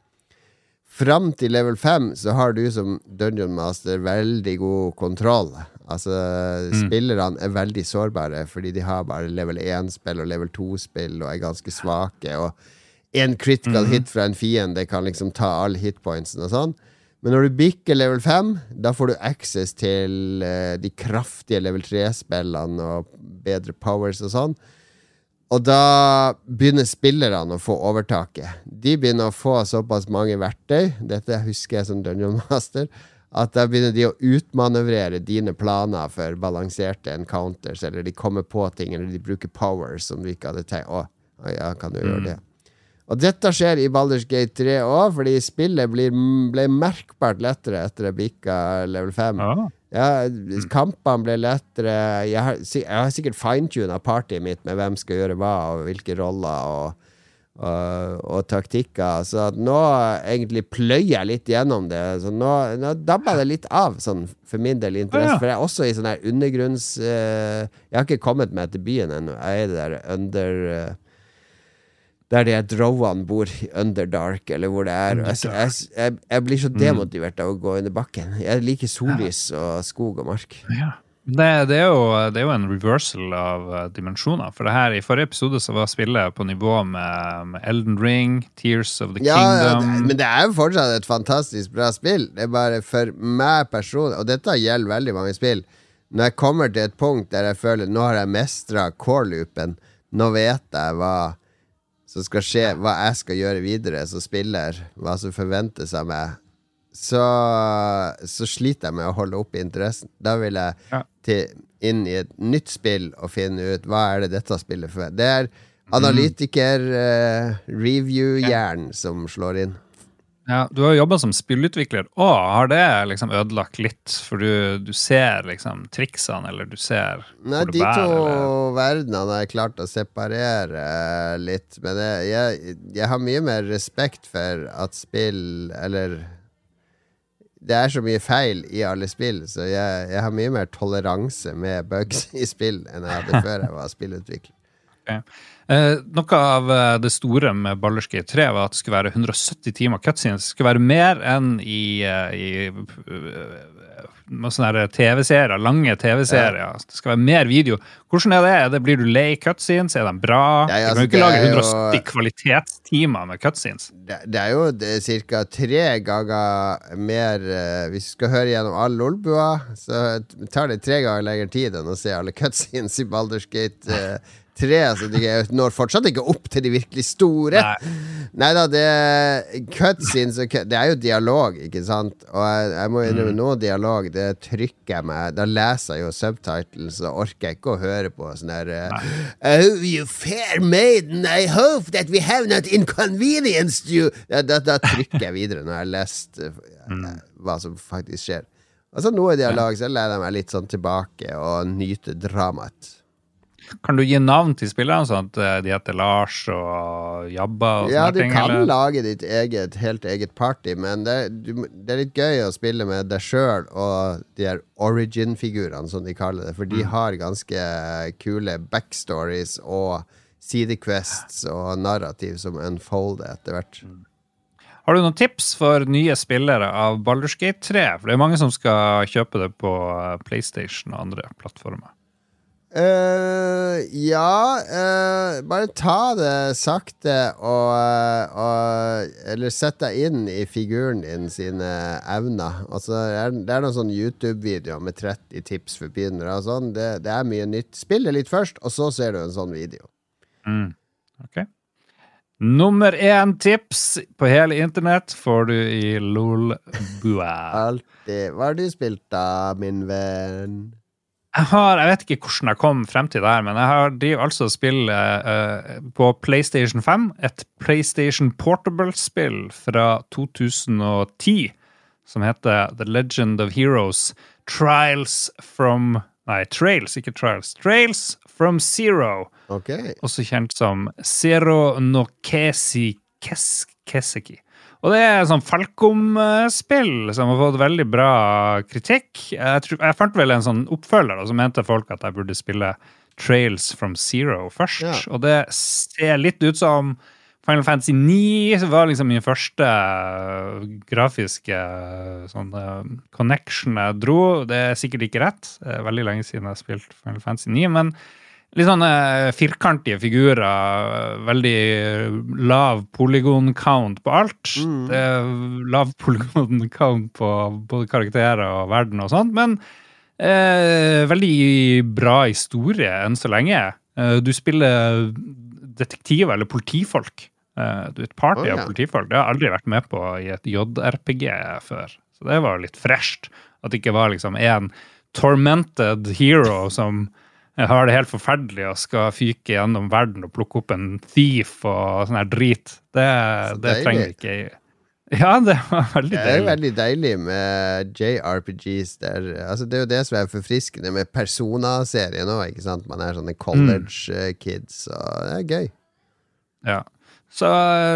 Fram til level 5 så har du som dungeon master veldig god kontroll. Altså, spillerne er veldig sårbare fordi de har bare level 1-spill og level 2-spill og er ganske svake. Og en critical hit fra en fiende kan liksom ta alle hitpointsene og sånn. Men når du bikker level 5, da får du access til uh, de kraftige level 3-spillene og bedre powers og sånn. Og da begynner spillerne å få overtaket. De begynner å få såpass mange verktøy, dette husker jeg som Dungeon Master, at da begynner de å utmanøvrere dine planer for balanserte encounters, eller de kommer på ting, eller de bruker powers som du ikke hadde tenkt. Å, ja, kan du gjøre det? Og dette skjer i Baldur's Gate 3 òg, fordi spillet blir, ble merkbart lettere etter jeg bikka level 5. Ja. Ja, kampene ble lettere. Jeg har, jeg har sikkert fintuna partyet mitt med hvem skal gjøre hva, og hvilke roller og, og, og taktikker. Så nå egentlig pløyer jeg litt gjennom det. Så nå, nå dabber det litt av, sånn for min del interesse. Ah, ja. For jeg er også i sånn her undergrunns Uh, Jeg har ikke kommet meg til byen ennå. Jeg er i det der under Uh, der de drowene bor i Underdark, eller hvor det er. Jeg, jeg, jeg, jeg blir så demotivert av å gå under bakken. Jeg liker sollys og skog og mark. Ja. Det, det, er jo, det er jo en reversal av eh, dimensjoner. For det her I forrige episode så var spillet på nivå med, med Elden Ring, Tears of the Ja, ja, Kingdom. det, men det er jo fortsatt et fantastisk bra spill. Det er bare for meg personlig, og dette gjelder veldig mange spill Når jeg kommer til et punkt der jeg føler nå har jeg mestra core-loopen, nå vet jeg hva som skal skje, hva jeg skal gjøre videre som spiller, hva som forventes av meg, så, så sliter jeg med å holde oppe interessen. Da vil jeg Ja. til, inn i et nytt spill og finne ut hva er det dette spillet for. Det er analytiker-review-hjernen som slår inn. Ja, du har jo jobba som spillutvikler. Å, har det liksom ødelagt litt? For du, du ser liksom triksene, eller du ser Nei, hvor det bærer? Nei, de to verdenene har jeg klart å separere eh, litt. Men jeg, jeg, jeg har mye mer respekt for at spill Eller Det er så mye feil i alle spill, så jeg, jeg har mye mer toleranse med bugs i spill enn jeg hadde før jeg var spillutvikler. Eh, noe av eh, det store med Baldur's 3 var at det skulle være 170 timer cutscenes. Det skulle være mer enn i, eh, i eh, med sånne TV-serier, lange TV-serier. Det skal være mer video. Hvordan er det? Er det blir du lei cutscenes? Er de bra? Nei, du altså, kan jo ikke lage 180 jo- 170 kvalitetstimer med cutscenes. Det, det er jo ca. tre ganger mer eh, Hvis du skal høre gjennom alle Olbua, så tar det tre ganger lengre tid enn å se alle cutscenes i Baldur's Eh, 3. Så de når fortsatt ikke opp til de virkelig store. Nei. Da, det cutscenes og cut- Det er jo dialog, ikke sant? Og jeg, jeg må innrømme Mm. noe dialog, det trykker jeg meg Da leser jeg jo subtitles, og orker jeg ikke å høre på sånn der eh, Oh, you fair maiden, I hope that we have not inconvenienced you Da, da, da trykker jeg videre når jeg har lest eh, Mm. hva som faktisk skjer. Altså noe dialog, så lener jeg meg litt sånn tilbake og nyter dramaet. Kan du gi navn til spillerne, sånn at eh, de heter Lars og Jabba? og Ja, du ting, kan eller? lage ditt eget, helt eget party, men det, du, det er litt gøy å spille med deg sjøl og de her origin-figurene, som de kaller det, for de har ganske kule backstories og sidequests og narrativ som unfolder etter hvert. Har du noen tips for nye spillere av Baldur's Gate 3? For det er mange som skal kjøpe det på eh, PlayStation og andre plattformer. Eh, ja uh, Bare ta det sakte og, eh, og Eller sett deg inn i figuren din sine evner. Altså, det, er, det er noen sånne YouTube-videoer med 30 tips for begynnere. Og sånn. det, det er mye nytt. Spill det litt først, og så ser du en sånn video. Mm. Ok. Nummer én tips på hele internett får du i Lolbua. Alltid. Hva har du spilt da, min venn? Jeg har, jeg vet ikke hvordan jeg kom frem til det her, men jeg har driver altså og spiller uh, på PlayStation 5. Et PlayStation Portable-spill fra 2010 som heter The Legend of Heroes Trials from Nei, Trails, ikke Trials. Trails from Zero. Okay. Også kjent som Zero no Kesi Kes Keseki. Og det er sånn Falcom-spill som har fått veldig bra kritikk. Jeg, tror, jeg fant vel en sånn oppfølger, og så mente folk at jeg burde spille Trails from Zero først. Ja. Og det ser litt ut som Final Fantasy 9 var liksom min første øh, grafiske øh, sånn øh, connection jeg dro. Det er sikkert ikke rett. Veldig lenge siden jeg har spilt Final Fantasy 9. Men litt sånne firkantige figurer. Veldig lav polygon-count på alt. Mm. Det lav polygon-count på både karakterer og verden og sånt. Men eh, veldig bra historie enn så lenge. Eh, du spiller detektiver eller politifolk. Eh, du er et party oh, ja. av politifolk. Det har jeg aldri vært med på i et JRPG før. Så det var litt fresht. At det ikke var liksom en tormented hero som har det helt forferdelig og skal fyke gjennom verden og plukke opp en thief og sånn her drit. Det, det trenger ikke. Ja, det var veldig deilig. Det er deilig. veldig deilig med JRPGs der altså Det er jo det som er forfriskende med Persona-serien òg, ikke sant? Man er sånne college eh, kids, og det er gøy. Ja. Så,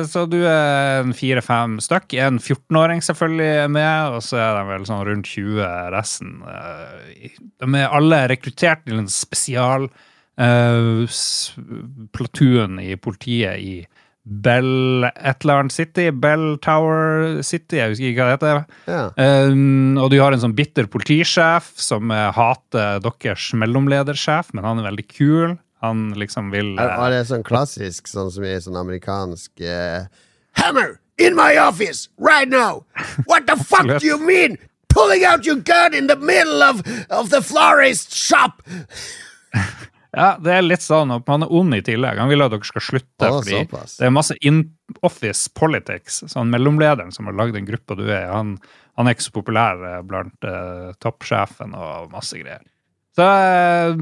så du er fire-fem stykk. En 14-åring selvfølgelig er med, og så er de vel sånn rundt 20 resten. Eh, De er alle rekruttert til en spesial uh, platoon i politiet i Bell et eller annet City. Bell Tower City, jeg husker ikke hva det heter. Ja. Um, og du har en sånn bitter politisjef som hater deres mellomledersjef, men han er veldig kul. Han liksom vil eh, er det sånn klassisk, sånn som i sånn amerikansk eh, Hammer! In my office! Right now! What the fuck do you mean? Pulling out your gun in the middle of, of the florist shop! Ja, det er litt sånn, og han er ond i tillegg. Han vil at dere skal slutte, Å, fordi såpass. det er masse in-office politics. Så han mellomlederen som har lagd den gruppa du er i, han, han er ikke så populær eh, blant uh, toppsjefen og masse greier. Så eh,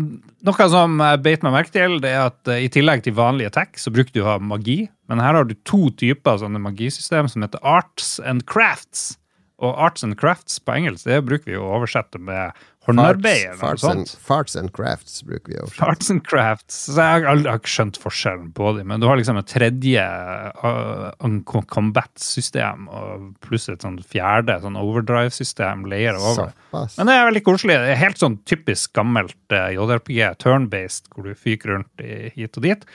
Noe som jeg beit meg merke til, det er at eh, i tillegg til vanlig attack, så bruker du å ha magi. Men her har du to typer sånne magisystem som heter arts and crafts. Og arts and crafts på engelsk, det bruker vi å oversette med håndarbeid. Farts, farts, farts and crafts bruker vi jo. Farts and crafts. Så jeg har ikke skjønt forskjellen på dem. Men du har liksom et tredje uh, combat-system pluss et sånn fjerde sånn overdrive-system layer over. Såpass. Men det er veldig koselig. Det er helt sånn typisk gammelt uh, JRPG, turn-based, hvor du fyker rundt i, hit og dit.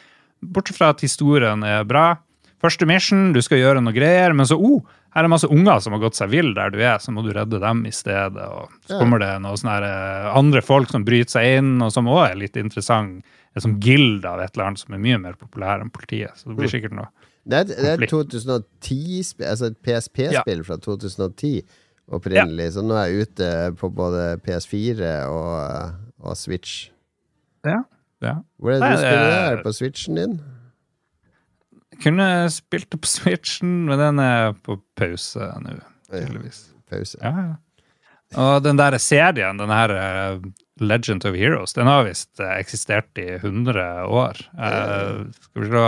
Bortsett fra at historien er bra. Første mission, du skal gjøre noe greier, men så oh, her er masse unger som har gått seg vill der du er, så må du redde dem i stedet. Og så Ja. kommer det noen sånne eh, andre folk som bryter seg inn, og som òg er litt interessant. En sånn gild av et eller annet som er mye mer populær enn politiet. Så det blir sikkert noe. Det er, det er et 2010-spill, altså et PSP-spill fra 2010 opprinnelig, så nå er jeg ute på både PS4 og, og Switch. Ja. ja. Hvor er det Nei, du spiller det det? er- Er på Switchen din? Kunne spilt det på Switchen, men den er på pause nå, tydeligvis. Pause. Ja, ja. Og den der serien, den her eh, Legend of Heroes, den har visst eh, eksistert i 100 år. Uh, skal vi se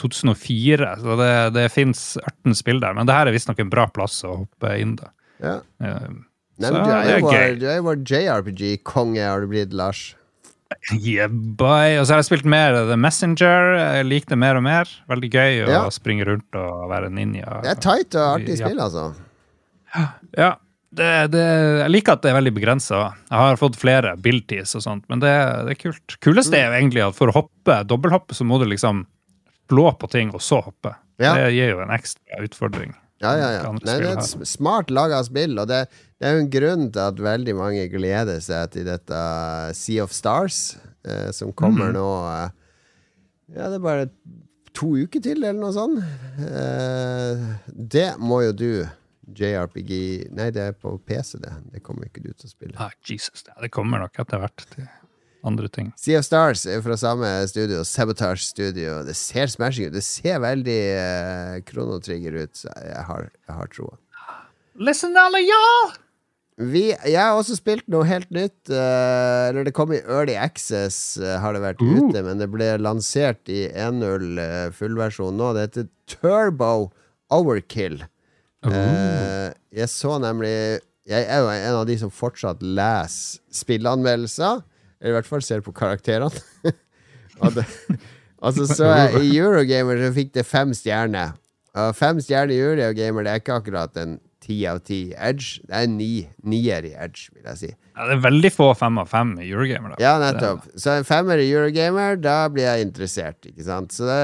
2004, så det, det fins 18 spill der. Men det her er visstnok en bra plass å hoppe inn, da. Ja. Uh, Nei, men du er jo vår JRPG-konge, har du blitt, Lars. Yeah, boy. Og så har jeg spilt mer The Messenger. Jeg liker det mer og mer. Veldig gøy å Ja. springe rundt og være ninja. Det er tight og artig Ja. spill, altså. Ja, det, det, jeg liker at det er veldig begrensa. Jeg har fått flere bilties og sånt, men det, det er kult. Kuleste er jo egentlig at for å hoppe, dobbelthoppe, så må du liksom blå på ting og så hoppe. Ja. Det gir jo en ekstra utfordring. Ja, ja, ja. Nei, det er et smart laga spill, og det, det er jo en grunn til at veldig mange gleder seg til dette Sea of Stars, eh, som kommer mm. nå eh, Ja, det er bare to uker til, eller noe sånt. Eh, det må jo du, JRPG Nei, det er på PC, det. Det kommer ikke du til å spille. Ah, Jesus, det- det kommer nok etter hvert til andre ting. Sea of Stars er fra samme studio, Sabotage Studio. Det ser smashing ut. Det ser veldig uh, kronotrigger ut, så jeg har, jeg har troa. Listen, alle y'all! Vi, jeg har også spilt noe helt nytt. Uh, eller det kom i Early Access, uh, har det vært Uh. ute, men det ble lansert i 1.0 uh, fullversjon nå. Det heter Turbo Overkill. Eh, jeg så nemlig Jeg er jo en av de som fortsatt leser spilleanmeldelser. Eller i hvert fall ser på karakterene. Altså, så i Eurogamer så fikk det fem stjerner. Og fem stjerner i Eurogamer det er ikke akkurat en ti av ti Edge. Det er ni, nier i Edge, vil jeg si. Ja, det er veldig få fem av fem i Eurogamer. da. Ja, nettopp. Så en femmer i Eurogamer, da blir jeg interessert, ikke sant. Så da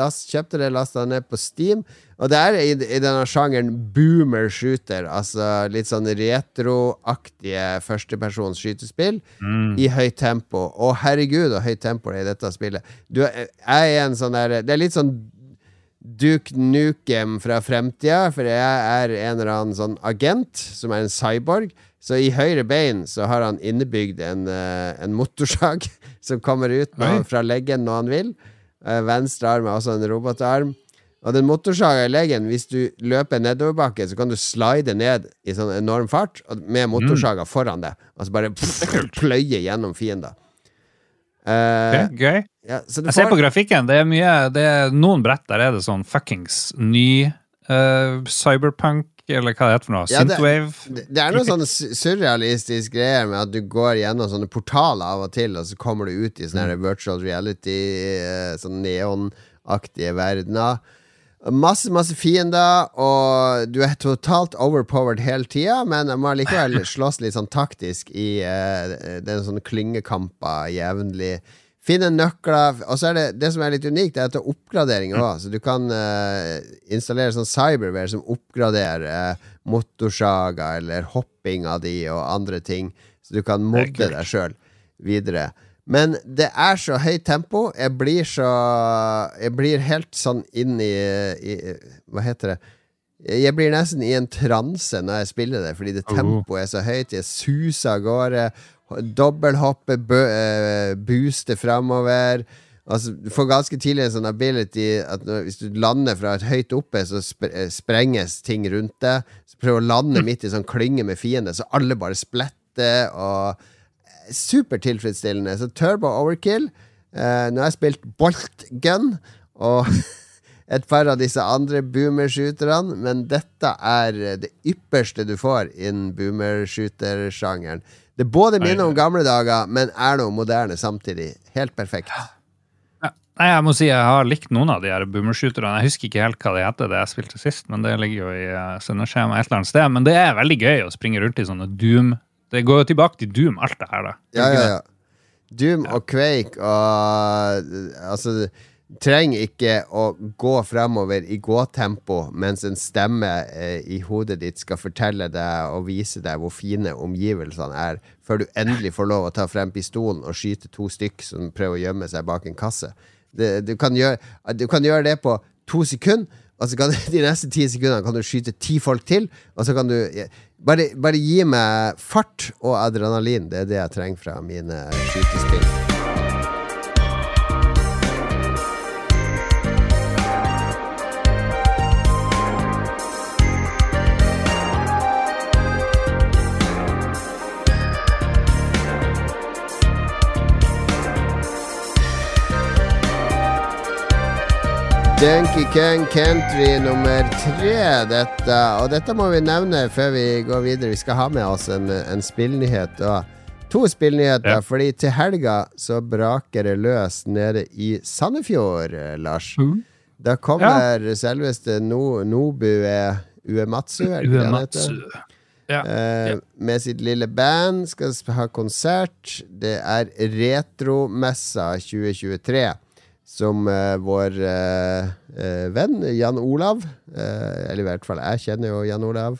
last, kjøpte det, lasta ned på Steam. Og det er i, i denne sjangeren boomer shooter, altså litt sånn retroaktige førstepersons skytespill Mm. i høyt tempo. Å, herregud, og høyt tempo det er i dette spillet. Du jeg er en sånn der Det er litt sånn Duke Nukem fra fremtida, for jeg er en eller annen sånn agent som er en cyborg. Så i høyre bein så har han innebygd en, eh, en motorsag som kommer ut han- fra leggen når han vil. Eh, venstre arm er også en robotarm. Og den motorsaga i leggen, hvis du løper nedoverbakke, så kan du slide ned i sånn enorm fart med motorsaga foran deg. så bare pløye gjennom fiender. Eh, Ok, Gøy. Ja, så du Jeg ser på grafikken. Det er mye det er Noen brett der er det sånn fuckings ny uh, cyberpunk, eller hva det heter for noe. Ja, Synthwave. Det, det er noen sånne surrealistiske greier med at du går gjennom sånne portaler av og til, og så kommer du ut i sånne mm. virtual reality, Sånne sånn neonaktige verdener. Masse, masse fiender, og du er totalt overpowered hele tida, men jeg må likevel slåss litt sånn taktisk i uh, Det er sånne klyngekamper jevnlig. Finne nøkler. Og så er det det som er litt unikt, er at det er oppgradering òg. Så du kan uh, installere sånn cyberware som oppgraderer uh, motorsaga eller hoppinga di og andre ting. Så du kan modde deg sjøl videre. Men det er så høyt tempo. Jeg blir så Jeg blir helt sånn inn i, i Hva heter det? Jeg blir nesten i en transe når jeg spiller det, fordi det Oh. tempoet er så høyt. Jeg suser av gårde. Dobbelthoppe, eh, booste fremover. Altså, du får ganske tidlig en sånn ability at når, hvis du lander fra et høyt oppe, så eh, sprenges ting rundt deg. Så prøv å lande midt i sånn klynge med fiender, så alle bare spletter Og supertilfredsstillende. Så Turbo Overkill. Eh, nå har jeg spilt Bolt Gun og et par av disse andre boomershooterne, men dette er det ypperste du får innen boomershooter-sjangeren. Det både minner om gamle dager, men er noe moderne samtidig. Helt perfekt. Ja. Nei, jeg må si jeg har likt noen av de her boomershooterne. Jeg husker ikke helt hva de heter, det jeg spilte sist, men det ligger jo i sendeskjema et eller annet sted. Men det er veldig gøy å springe rundt i sånne Doom. Det går jo tilbake til Doom, alt det her, da. Ja, ja, ja. Doom og Quake og Altså, trenger ikke å gå fremover i gåtempo mens en stemme eh, i hodet ditt skal fortelle deg og vise deg hvor fine omgivelsene er, før du endelig får lov å ta frem pistolen og skyte to stykk som prøver å gjemme seg bak en kasse. Det, du, kan gjøre, du kan gjøre det på to sekunder, og så kan de neste ti sekundene kan du skyte ti folk til, og så kan du bare, bare gi meg fart og adrenalin. Det er det jeg trenger fra mine skytespill. Donkey Kong Country nummer tre, dette. Og dette må vi nevne før vi går videre. Vi skal ha med oss en, en spillnyhet. Og to spillnyheter, Ja. fordi til helga så braker det løs nede i Sandefjord, eh, Lars. Mm. Da kommer selveste no, Nobue Uematsu, er det ikke det? Ja. Eh, Ja. Med sitt lille band skal ha konsert. Det er Retromessa 2023. som eh, vår eh, eh, venn Jan Olav Eller i hvert fall, jeg kjenner jo Jan Olav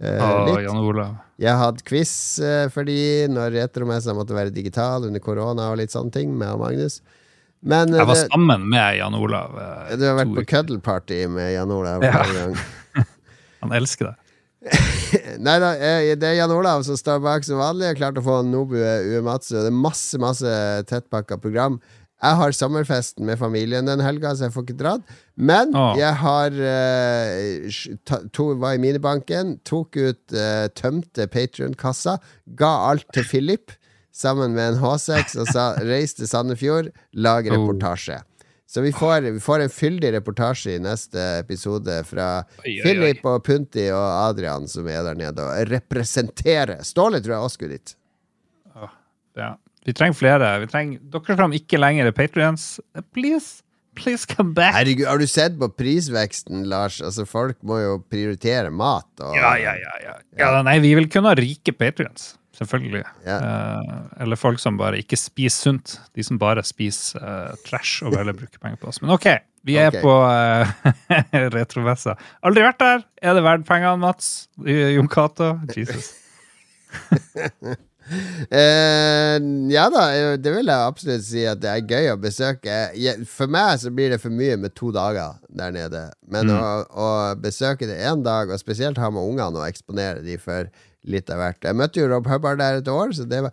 eh, litt. Jan Olav. Jeg hadde quiz eh, for de når retromessa måtte være digital under korona og litt sånne ting med Magnus. Men Jeg var det, sammen med Jan Olav. eh, du har vært på cuddle-party med Jan Olav Ja. Han elsker det. Nei da, det er Jan Olav som står bak som vanlig. Jeg klarte å få Nobu Uematsu. Det er masse, masse tettpakka program. Jeg har sommerfesten med familien den helga, så jeg får ikke dratt. Men Åh. jeg har uh, to, var i minibanken, tok ut uh, tømte Patrion-kassa, ga alt til Philip sammen med en H6 og sa 'reis til Sandefjord, lag Oh. reportasje'. Så vi får, vi får en fyldig reportasje i neste episode fra Oi, oi, oi. Philip og Punti og Adrian som er der nede og representerer. Ståle tror jeg også skulle dit. Ja. Vi trenger flere. Vi trenger Dere som ikke lenger er patrions, please, please come back. Herregud, har du sett på prisveksten, Lars? Altså, folk må jo prioritere mat og Ja, ja, ja. ja. ja nei, vi vil kunne ha rike patrions. Selvfølgelig. Ja. Eh, eller folk som bare ikke spiser sunt. De som bare spiser uh, trash og velger å bruke penger på oss. Men OK, vi er okay. på uh, retrovessa. Aldri vært der. Er det verdt pengene, Mats? Jon Cato? Jesus. Eh, ja da, det vil jeg absolutt si at det er gøy å besøke. For meg så blir det for mye med to dager der nede. Men Mm. å, å besøke det én dag, og spesielt ha med ungene og eksponere de for litt av hvert Jeg møtte jo Rob Hubbard der et år, så det, var,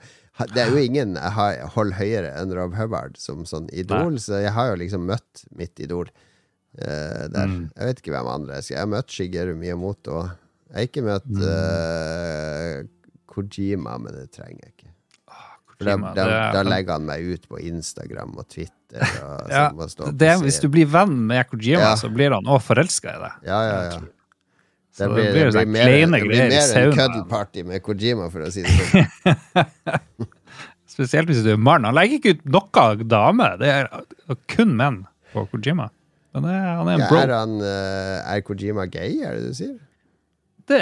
det er jo ingen jeg har holder høyere enn Rob Hubbard som sånn idol, så jeg har jo liksom møtt mitt idol uh, der. Mm. Jeg vet ikke hvem andre jeg skal Jeg har møtt Shigeru Miyamoto. Jeg har ikke møtt Mm. eh, Kojima, men det trenger jeg ikke. Da, da, det da legger han meg ut på Instagram og Twitter. Og, Ja, så må stå og det, hvis du blir venn med Kojima, Ja. så blir han òg forelska i deg. Ja, ja, ja. Det blir, det blir blir sånn mer, det blir mer en cuddle-party med Kojima, for å si det sånn. Spesielt hvis du er mann. Han legger ikke ut noe dame. Det er kun menn på Kojima. Men det, han er en Ja, bro. er, han, eh, er Kojima gay, er det du sier? Det,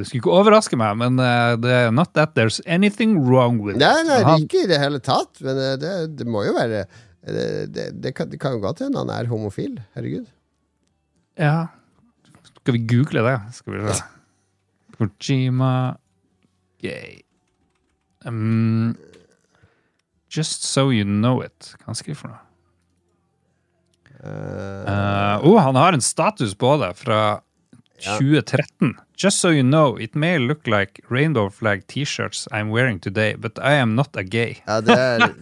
det skulle ikke overraske meg, men eh, det er not that there's anything wrong with Nei, it. nei, Han- ikke i det hele tatt. Men eh, det, det må jo være det, det, det, kan, det kan jo godt hende han er homofil. Herregud. Ja. Skal vi google det? Skal vi se. Kojima gay. Um, just so you know it. Hva han skriver for noe? Eh, Uh, oh, han har en status på det fra 2013. Ja. 2013. Just so you know, it may look like rainbow flag t-shirts I'm wearing today, but I am not a gay. Ja, det er,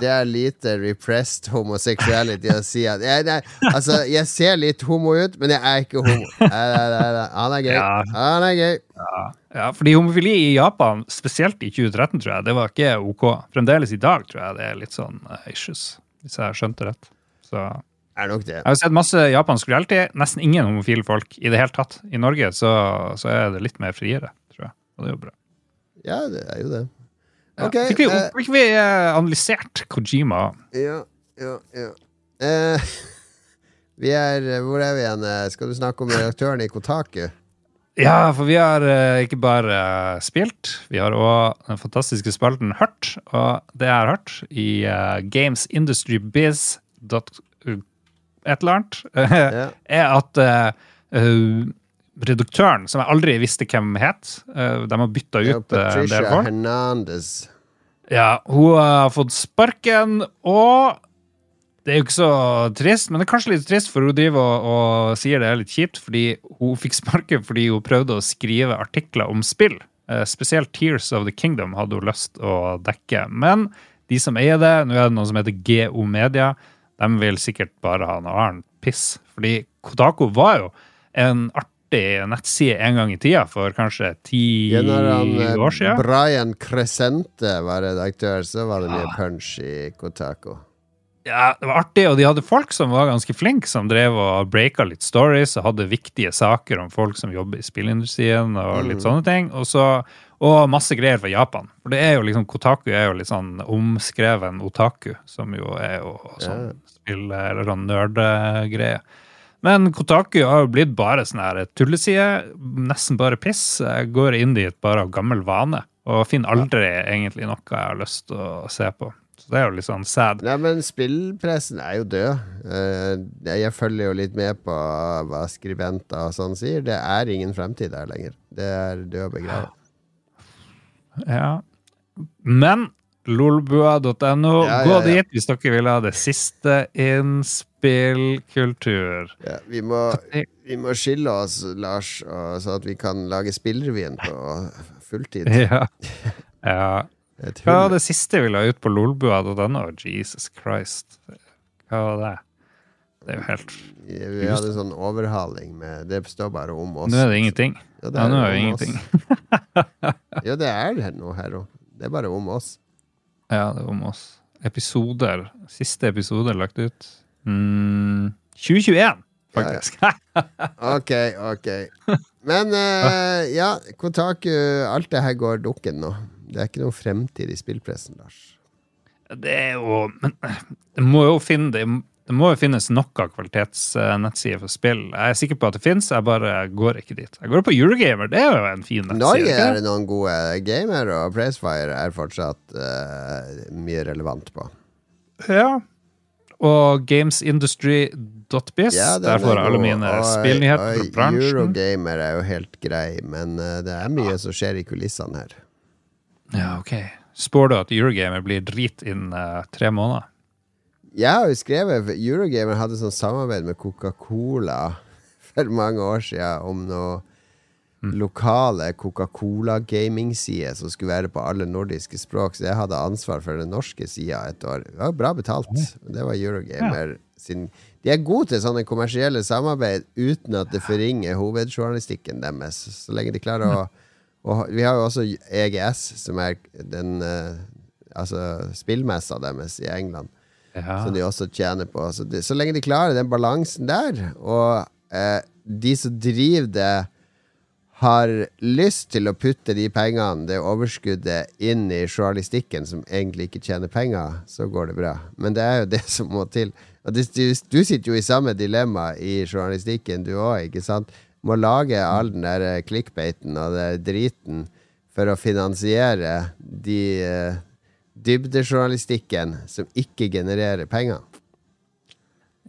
det, er lite repressed homosexuality å si at jeg, nei, Altså, jeg ser litt homo ut, men jeg er ikke homo. Han er gay. Ja. Han er gay. Ja, fordi homofili i Japan, spesielt i 2013, tror jeg, det var ikke ok. Fremdeles i dag tror jeg det er litt sånn eh, issues, hvis jeg skjønte rett. Så Er nok det. Jeg har sett masse japansk reality. Nesten ingen homofile folk i det hele tatt. I Norge så, så er det litt mer friere, tror jeg. Og det er jo bra. Ja, det er jo det. Ja. Fikk vi, uh, fikk vi eh, analysert Kojima? ja, ja, ja. Uh, vi er Hvor er vi igjen? Skal du snakke om redaktøren i Kotaku? Ja, for vi har uh, ikke bare uh, spilt, vi har òg den fantastiske spalten Hørt. Og det jeg har hørt i uh, gamesindustrybiz. Et eller annet, Ja. er at eh, redaktøren, som jeg aldri visste hvem het uh, De har bytta ut del Patricia folk. Hernandez. Ja, hun har fått sparken, og det er jo ikke så trist, men det er kanskje litt trist, for hun driver og, og sier det er litt kjipt, fordi hun fikk sparken fordi hun prøvde å skrive artikler om spill. Eh, spesielt Tears of the Kingdom hadde hun lyst å dekke. Men de som eier det, nå er det noe som heter GO Media, de vil sikkert bare ha noe annet piss. Fordi Kodako var jo en artig nettside en gang i tida, for kanskje ti eh, år siden. Brian Crescente var redaktør, så var det mye punch i Kotaku. Ja, det var artig, og de hadde folk som var ganske flinke, som drev og breaka litt stories og hadde viktige saker om folk som jobber i spillindustrien og litt sånne ting. Og, så, og masse greier fra Japan. For det er jo liksom, Kotaku er jo litt sånn omskreven otaku, som jo er jo sånn spill- eller sånn nerdegreie. Men Kotaku har jo blitt bare sånn her tulleside. Nesten bare piss. Jeg går inn dit bare av gammel vane. Og finner aldri egentlig noe jeg har lyst til å se på. Så det er jo litt sånn sad. Nei, men spillpressen er jo død. Eh, jeg følger jo litt med på hva skribenter og sånn sier. Det er ingen fremtid der lenger. Det er død og begravet. Ja. Men lolbua.no, Ja, gå ja. dit hvis dere vil ha det siste innspillkultur. Ja, vi, må, vi må skille oss, Lars, sånn at vi kan lage spillrevyen på fulltid. Ja. ja. Hva var det siste vi la ut på lolbua.no? Jesus Christ. Hva var det? Det er jo helt Vi hadde sånn overhaling med Det står bare om oss. Nå er det ingenting. Ja, Ja, nå er det ingenting. Ja, det er det noe her òg. Det er bare om oss. Ja, det er om oss. Episoder. Siste episode lagt ut. Mm, 2021, faktisk. Ok, ok. Men uh, ja, Kotaku, alt det her går dukken nå. Det er ikke noe fremtid i spillpressen, Lars. det er jo Men det må jo finne det, det må jo finnes noe kvalitetsnettsider for spill. Jeg er sikker på at det fins, jeg bare går ikke dit. Jeg går på Eurogamer, det er jo en fin nettside. Norge er det? noen gode gamer, og Pracefire er fortsatt uh, mye relevant på. Ja. Og gamesindustry.biz. Ja, der er får jeg alle mine spillnyheter fra bransjen. Eurogamer er jo helt grei, men uh, det er mye som skjer i kulissene her. Ja, ok. Spår du at Eurogamer blir drit innen uh, tre måneder? Jeg har jo skrevet Eurogamer hadde sånn samarbeid med Coca-Cola for mange år siden om noe lokale Coca-Cola-gaming-sider som skulle være på alle nordiske språk, så jeg hadde ansvar for den norske sida et år. Det var bra betalt. Det var Eurogamer sin De er gode til sånne kommersielle samarbeid uten at det forringer hovedjournalistikken deres. Så lenge de klarer å og Vi har jo også EGS, som er den eh, Altså spillmessa deres i England Ja. som de også tjener på. Så, de, så lenge de klarer den balansen der, og eh, de som driver det, har lyst til å putte de pengene, det overskuddet, inn i journalistikken, som egentlig ikke tjener penger, så går det bra. Men det er jo det som må til. Og du, du sitter jo i samme dilemma i journalistikken, du òg, ikke sant? Må lage all den der eh, clickbaiten og den driten for å finansiere de eh, dybdejournalistikken som ikke genererer penger.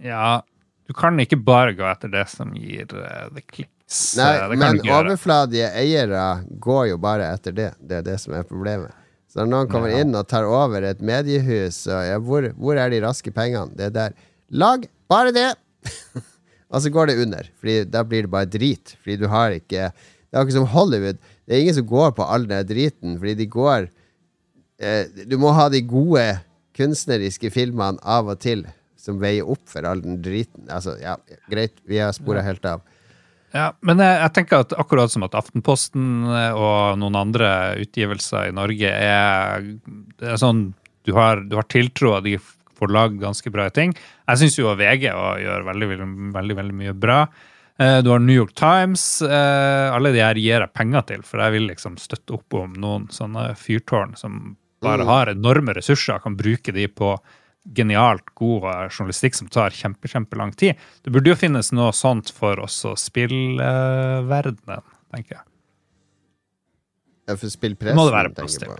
ja. Du kan ikke bare gå etter det som gir uh, the clicks. Nei, Eh, men ikke gjøre. overfladige eiere går jo bare etter det. Det er det som er problemet. Så når noen kommer Ja. inn og tar over et mediehus, ja, hvor, hvor er de raske pengene? Det er der. Lag bare det! og så går det under, Fordi da blir det bare drit. Fordi du har ikke Det er ikke som Hollywood. Det er ingen som går på all den driten, fordi de går Du må ha de gode kunstneriske filmene av og til som veier opp for all den driten. Altså, ja, greit, vi har spora helt av. Ja, men jeg, jeg tenker at akkurat som at Aftenposten eh, og noen andre utgivelser i Norge er, er sånn Du har, du har tiltro, og de får lagd ganske bra ting. Jeg syns jo VG gjør veldig, veldig, veldig, mye bra. Eh, Du har New York Times. eh, Alle de her gir jeg penger til, for jeg vil liksom støtte opp om noen sånne fyrtårn som bare Mm. har enorme ressurser, kan bruke de på genialt god eh, journalistikk som tar kjempe, kjempelang tid. Det burde jo finnes noe sånt for også spillverdenen, tenker jeg. Ja, for Det spillpressen. må det være jeg på.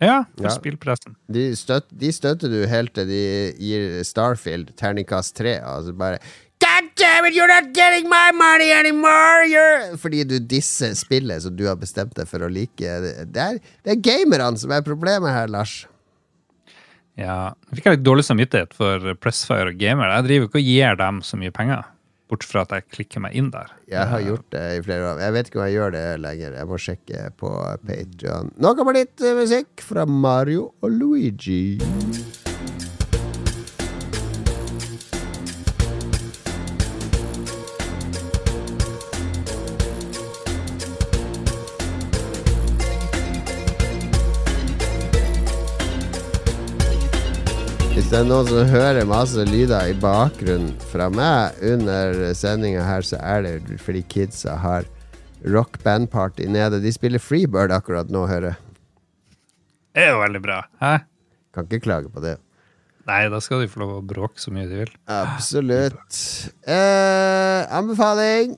Ja, for Ja. spillpressen. De, støt, de støtter du helt til de gir Starfield terningkast tre. Altså bare God damn it, you're not getting my money anymore! You're... Fordi du disser spillet som du har bestemt deg for å like. Det er, det er gamerne som er problemet her, Lars. Ja. Jeg fikk litt dårlig samvittighet for Pressfire og Gamer. Jeg driver ikke og gir dem så mye penger, bort fra at jeg klikker meg inn der. Jeg har gjort det i flere år. Jeg vet ikke om jeg gjør det lenger. Jeg må sjekke på Patreon. Nå kommer litt eh, musikk fra Mario og Luigi. Hvis det er noen som hører masse lyder i bakgrunnen fra meg under sendinga her, så er det fordi kidsa har rock band party nede. De spiller Freebird akkurat nå, hører jeg. Det er jo veldig bra. Hæ? Kan ikke klage på det. Nei, da skal de få lov å bråke så mye de vil. Absolutt. Eh, anbefaling.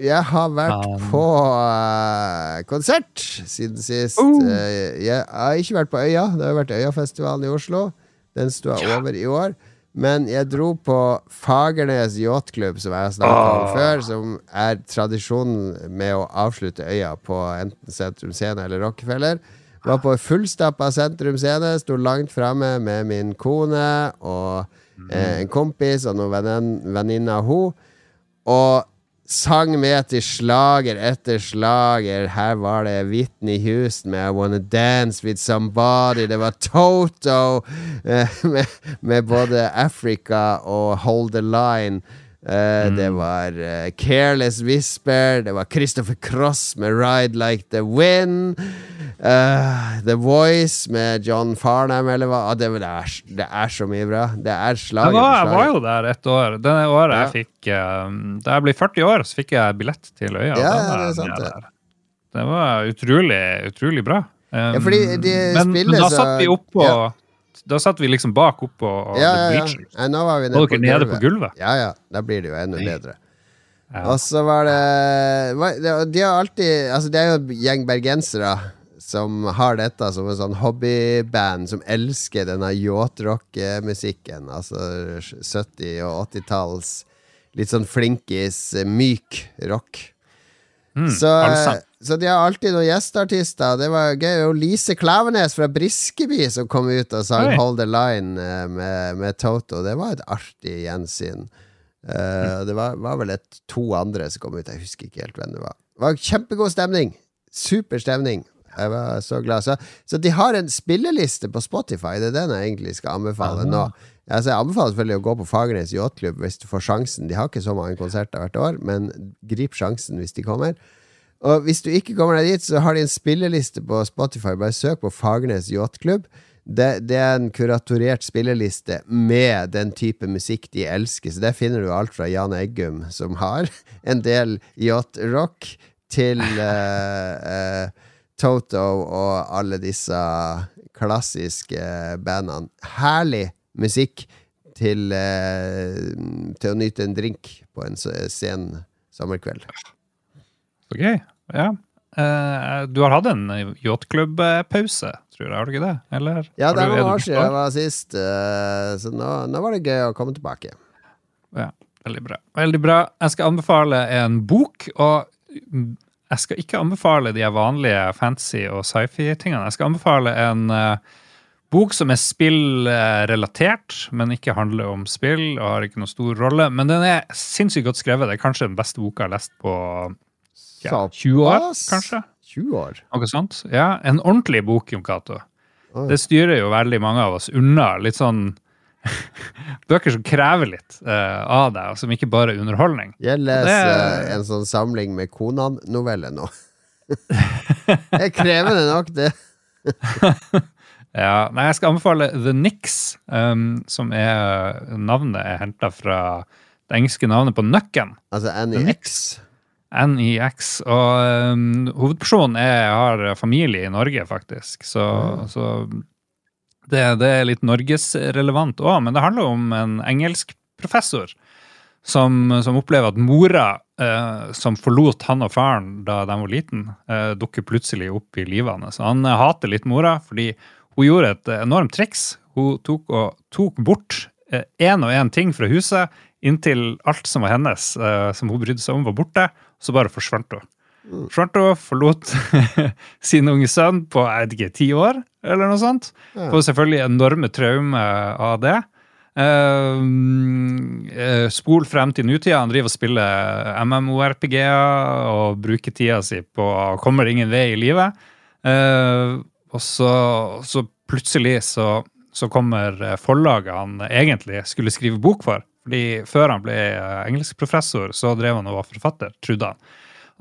Jeg har vært Um. på uh, konsert siden sist. Uh. Uh, jeg har ikke vært på Øya. Det har vært Øyafestivalen i Oslo. Den sto over i år. Men jeg dro på Fagernes yachtklubb, som jeg har snakket om før, som er tradisjonen med å avslutte øya på enten Sentrum Scene eller Rockefeller. Var på fullstappa Sentrum Scene, sto langt framme med min kone og eh, en kompis og noen vennin- venninner av henne. Og sang med til slager etter slager. Her var det Whitney Houston med I Wanna Dance With Somebody. Det var Toto eh, med, med både Africa og Hold The Line. Eh, Det var eh, Careless Whisper. Det var Christopher Cross med Ride Like The Wind. Eh, The Voice med John Farnham, eller hva? Ah, det, er, det er så mye bra. Det er slager Jeg var, jeg var jo der et år. Det året Ja. jeg fikk eh, Da jeg ble 40 år, så fikk jeg billett til øya. Ja, det sant, det. Det var utrolig, utrolig bra. Um, Ja, fordi de men, spiller men da satt vi oppå ja. Da satt vi liksom bak oppå Ja, ja, ja. Bleachers. Nå var vi Var nede på nede på gulvet? Ja, ja. Da blir det jo enda bedre. Ja. Og så var det- De har alltid Altså, det er jo en gjeng bergensere som har dette som en sånn hobbyband, som elsker denne yacht-rock-musikken. Altså 70- og 80-talls litt sånn flinkis, myk rock. Mm, Så, så de har alltid noen gjesteartister. Det var gøy. Og Lise Klavenes fra Briskeby som kom ut og sang Oi. 'Hold the Line' eh, med, med Toto. Det var et artig gjensyn. Eh, Det var, var vel et, to andre som kom ut. Jeg husker ikke helt hvem det var. Det var kjempegod stemning. Super stemning. Jeg var så glad. Så, så de har en spilleliste på Spotify. Det er den jeg egentlig skal anbefale Aha. nå. Altså, jeg anbefaler selvfølgelig å gå på Fagernes yachtklubb hvis du får sjansen. De har ikke så mange konserter hvert år, men grip sjansen hvis de kommer. Og hvis du ikke kommer deg dit, så har de en spilleliste på Spotify. Bare søk på Fagernes yachtklubb. Det, det er en kuratorert spilleliste med den type musikk de elsker. Så der finner du alt fra Jan Eggum, som har en del yacht-rock, til uh, eh, Toto og alle disse klassiske bandene. Herlig musikk til, eh, til å nyte en drink på en sen sommerkveld. Så gøy. Ja. Eh, du har hatt en yachtklubbpause, tror jeg, har du ikke det? Eller? Ja, det var år siden jeg var sist, eh, så nå, nå var det gøy å komme tilbake. Ja, veldig bra. Veldig bra. Jeg skal anbefale en bok, og jeg skal ikke anbefale de vanlige fantasy- og sci-fi-tingene. Jeg skal anbefale en uh, bok som er spillrelatert, men ikke handler om spill og har ikke noen stor rolle. Men den er sinnssykt godt skrevet. Det er kanskje den beste boka jeg har lest på ja, 20 år, kanskje. 20 år? Noe sånt. Ja, En ordentlig bok, Jon Cato. Det styrer jo veldig mange av oss unna. Litt sånn Bøker som krever litt uh, av deg, og som ikke bare er underholdning. Jeg leser Det- eh, en sånn samling med Konan-noveller nå. det er krevende nok, det. Ja, nei, jeg skal anbefale The Nix, um, som er Navnet er henta fra det engelske navnet på nøkken. Altså NIX. NIX. Og um, hovedpersonen er, har familie i Norge, faktisk. Så, så det, det er litt norgesrelevant òg. Men det handler om en engelsk professor som, som opplever at mora, eh, som forlot han og faren da de var liten, eh, dukker plutselig opp i livet hans. Han eh, hater litt mora fordi hun gjorde et eh, enormt triks. Hun tok, og, tok bort én og én ting fra huset inntil alt som var hennes, eh, som hun brydde seg om, var borte. Så bare forsvant hun. Hun, forlot sin unge sønn på jeg vet ikke, ti år, eller noe sånt. Ja. Får selvfølgelig enorme traumer av det. Eh, eh, spol frem til nutida. Han driver og spiller MMORPG-er og bruker tida si på Kommer ingen vei i livet. Eh, og så, så plutselig så, så kommer eh, forlaget han egentlig skulle skrive bok for. Fordi før han ble engelskprofessor, så drev han og var forfatter, trodde han.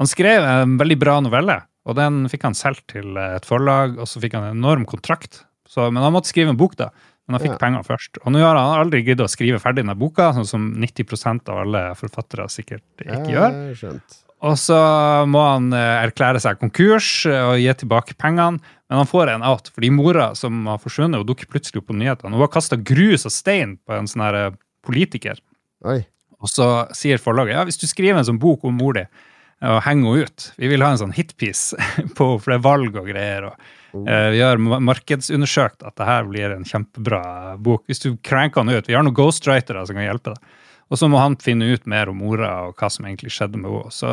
Han skrev en veldig bra novelle, og den fikk han solgt til et forlag, og så fikk han en enorm kontrakt. Så, men han måtte skrive en bok, da. Men han fikk Ja. penger først. Og nå har han aldri giddet å skrive ferdig denne boka, sånn som 90% av alle forfattere sikkert ikke gjør. Skjønt. Og så må han eh, erklære seg konkurs eh, og gi tilbake pengene. Men han får en out, fordi mora som har forsvunnet, hun dukker plutselig opp på nyhetene. Hun har kasta grus og stein på en sånn eh, politiker. Oi. Og så sier forlaget ja, hvis du skriver en sånn bok om mor di, og henge henne ut. Vi vil ha en sånn hitpiece på for det er valg og greier. og uh, Vi har markedsundersøkt at det her blir en kjempebra bok. Hvis du cranker den ut. Vi har noen ghostwritere som kan hjelpe deg. Og så må han finne ut mer om mora og hva som egentlig skjedde med henne. Så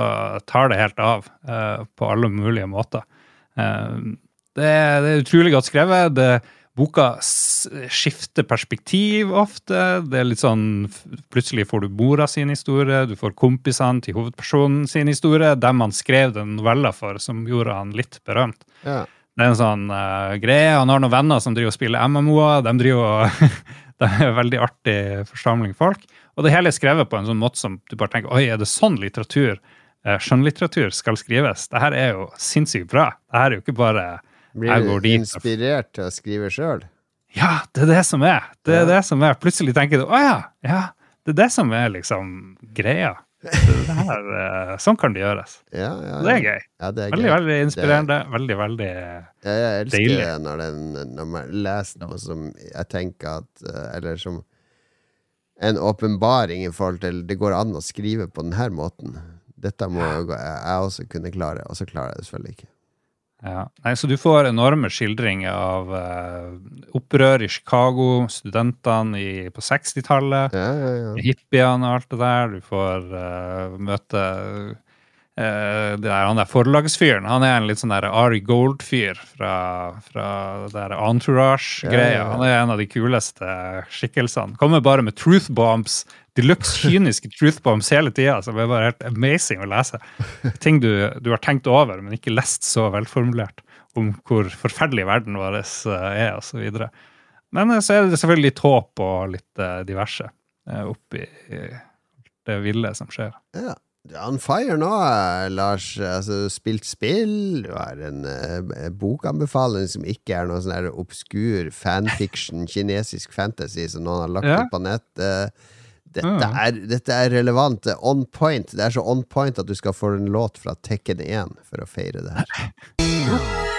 tar det helt av uh, på alle mulige måter. Uh, det, det er utrolig godt skrevet. Det, boka skifter perspektiv ofte. Det er litt sånn Plutselig får du mora sin historie, du får kompisene til hovedpersonen sin historie. Dem han skrev den novella for, som gjorde han litt berømt. Ja. Det er en sånn uh, greie. Han har noen venner som driver og spiller MMO-er. De driver og Det er en veldig artig forsamling folk. Og det hele er skrevet på en sånn måte som du bare tenker Oi, er det sånn litteratur, eh, skjønnlitteratur, skal skrives? Det her er jo sinnssykt bra. Det her er jo ikke bare Blir du inspirert til å skrive sjøl? Ja, det er det som er. Det er Ja. det som er. Plutselig tenker du Å ja, ja. Det er det som er liksom greia. Det her, eh, sånn kan det gjøres. Ja, ja, det er gøy. ja, det er Veldig, gøy. veldig inspirerende. Veldig, veldig Ja, jeg elsker Deilig. det når, den, når man leser noe som jeg tenker at eh, Eller som en åpenbaring i forhold til Det går an å skrive på denne måten. Dette må jeg også kunne klare, og så klarer jeg det selvfølgelig ikke. Ja. Nei, så du får enorme skildringer av uh, opprør i Chicago, studentene i, på 60-tallet, Ja, ja, ja. hippiene og alt det der. Du får uh, møte eh, det er han der forlagsfyren. Han er en litt sånn der Ari Gold-fyr fra, fra det der Entourage-greia. Ja, ja, ja. Han er en av de kuleste skikkelsene. Kommer bare med truth bombs. Deluxe kyniske truth bombs hele tida, som er bare helt amazing å lese. Ting du, du har tenkt over, men ikke lest så velformulert. Om hvor forferdelig verden vår eh, er, videre. Men eh, så er det selvfølgelig litt håp og litt diverse oppi det ville som skjer. ja. Du er on fire nå, eh, Lars. Altså, du har spilt spill. Du har en uh, bokanbefaling som ikke er noe sånn obskur fanfiction, kinesisk fantasy som noen har lagt Ja. ut på nett. Uh, dette, Ja. er, dette er relevant. On point. Det er så on point at du skal få en låt fra Tekken 1 for å feire det her.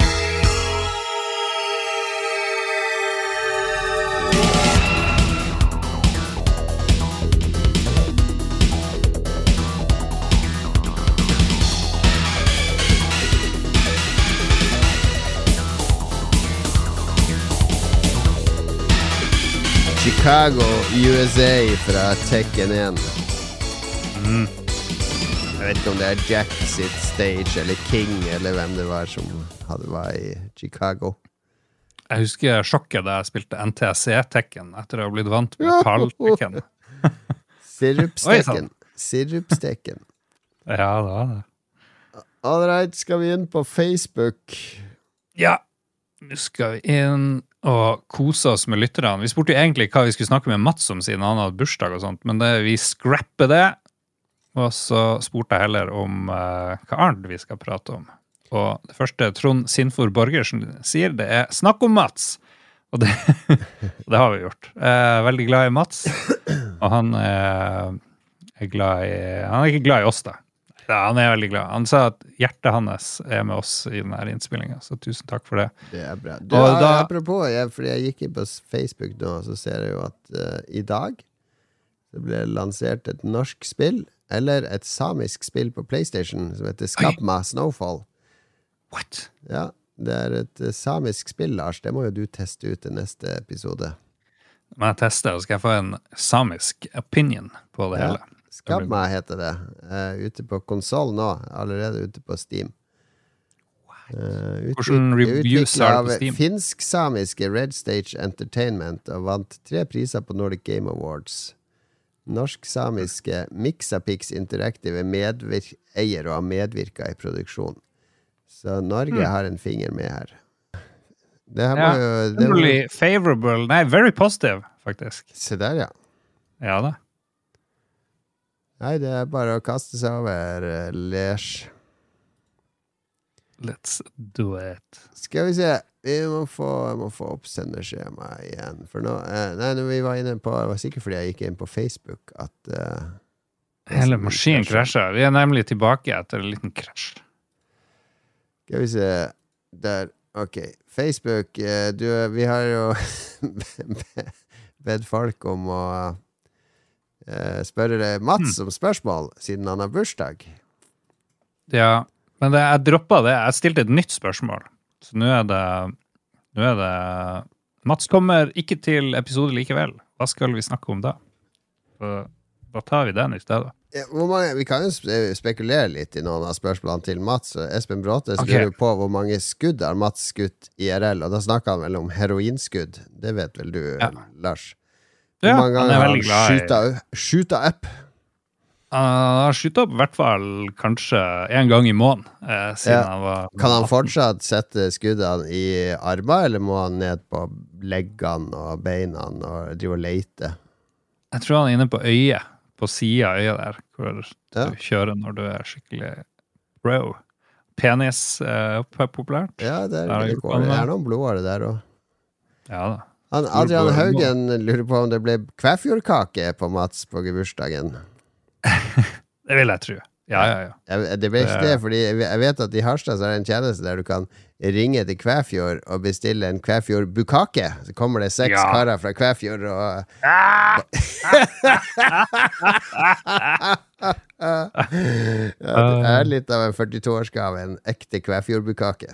Chicago, USA fra Tekken 1. Jeg vet ikke om det er Jack sitt stage eller King eller hvem det var som hadde var i Chicago. Jeg husker sjokket da jeg spilte NTC-Tekken etter å ha blitt vant med PAL-tekken. Sirupsteken. Sirupsteken. Ja, det var det. All right, skal vi inn på Facebook? Ja, nå skal vi inn og kose oss med lytterne. Vi spurte jo egentlig hva vi skulle snakke med Mats om siden han hadde bursdag og sånt, men det, vi scrapper det. Og så spurte jeg heller om uh, hva annet vi skal prate om. Og det første Trond Sinfor Borgersen sier, det er 'snakk om Mats'. Og det, det har vi gjort. Jeg er veldig glad i Mats, og han er, er glad i Han er ikke glad i oss, da. Ja, han er veldig glad. Han sa at hjertet hans er med oss i denne innspillinga, så tusen takk for det. Det er bra. Du, Og da- apropos, jeg, fordi jeg gikk inn på Facebook nå, så ser jeg jo at uh, i dag det ble lansert et norsk spill, eller et samisk spill på PlayStation, som heter Skapma Snowfall. What? Ja, det er et eh, samisk spill, Lars. Det må jo du teste ut i neste episode. Må jeg teste, og skal jeg få en samisk opinion på det Ja. hele. Skapma heter det. Uh, ute på konsoll nå. Allerede ute på Steam. Uh, Hvordan reviews er det på Steam? finsk-samiske Red Stage Entertainment og vant tre priser på Nordic Game Awards. Norsk-samiske Mixapix Interactive er eier og har medvirka i produksjonen. Så Norge har en finger med her. Det her må var jo det var... Favorable Nei, very positive, faktisk. Se der, ja. Ja da. Nei, det er bare å kaste seg over uh, Lesj. Let's do it. Skal vi se Vi må få, må få opp sendeskjemaet igjen. For nå eh, Nei, når vi var inne på Det var sikkert fordi jeg gikk inn på Facebook at eh, Hele maskinen krasja. Vi er nemlig tilbake etter en liten krasj. Skal vi se Der. Ok. Facebook eh, Du, vi har jo bedt folk om å eh, spørre Mats om spørsmål, siden han har bursdag. Ja, men det, jeg droppa det. Jeg stilte et nytt spørsmål. Så nå er det Nå er det Mats kommer ikke til episode likevel. Hva skal vi snakke om da? Så da tar vi den i stedet. Ja, mange, vi kan jo spekulere litt i noen av spørsmålene til Mats. Espen Bråte spør okay. på hvor mange skudd har Mats skutt IRL, og da snakker han vel om heroinskudd. Det vet vel du, Ja. Lars? Hvor mange han ganger er har veldig glad han i shoota, shoota up? Han har skutt opp i hvert fall kanskje én gang i måneden eh, siden Ja. han var Kan han fortsatt sette skuddene i armer, eller må han ned på leggene og beina og drive og leite? Jeg tror han er inne på øyet, på sida av øyet der, hvor Ja. du kjører når du er skikkelig bro. Penis eh, er populært. Ja, det er, Ja, det det det er noen blodårer der òg. Ja da. Han, Adrian. Haugen lurer på om det ble Kvæfjordkake på Mats på gebursdagen. Det vil jeg tro. Ja, ja, ja. Det ble ikke Det- fordi jeg vet at i Harstad så er det en tjeneste der du kan ringe til Kvæfjord og bestille en Kvæfjord bukake. Så kommer det seks Ja. karer fra Kvæfjord og ja, Det er litt av en 42-årsgave. En ekte Kvæfjord-bukake.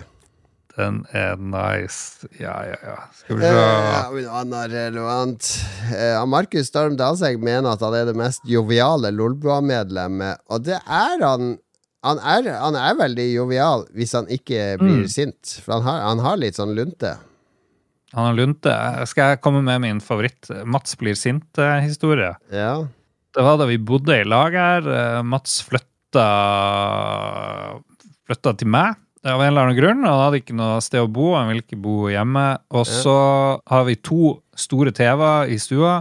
Den er nice. Ja, ja, ja. Skal vi Eh, se. Ja, men annet relevant eh, Markus Storm Dalsegg mener at han er det mest joviale Lolbua-medlemmet, og det er han. Han er, han er veldig jovial hvis han ikke blir Mm. sint, for han har, han har litt sånn lunte. Han har lunte. Skal jeg komme med min favoritt Mats blir sint-historie? Ja. Det var da vi bodde i lag her. Eh, Mats flytta, flytta til meg av en eller annen grunn. Han hadde ikke noe sted å bo, han ville ikke bo hjemme. Og så har vi to store TV-er i stua,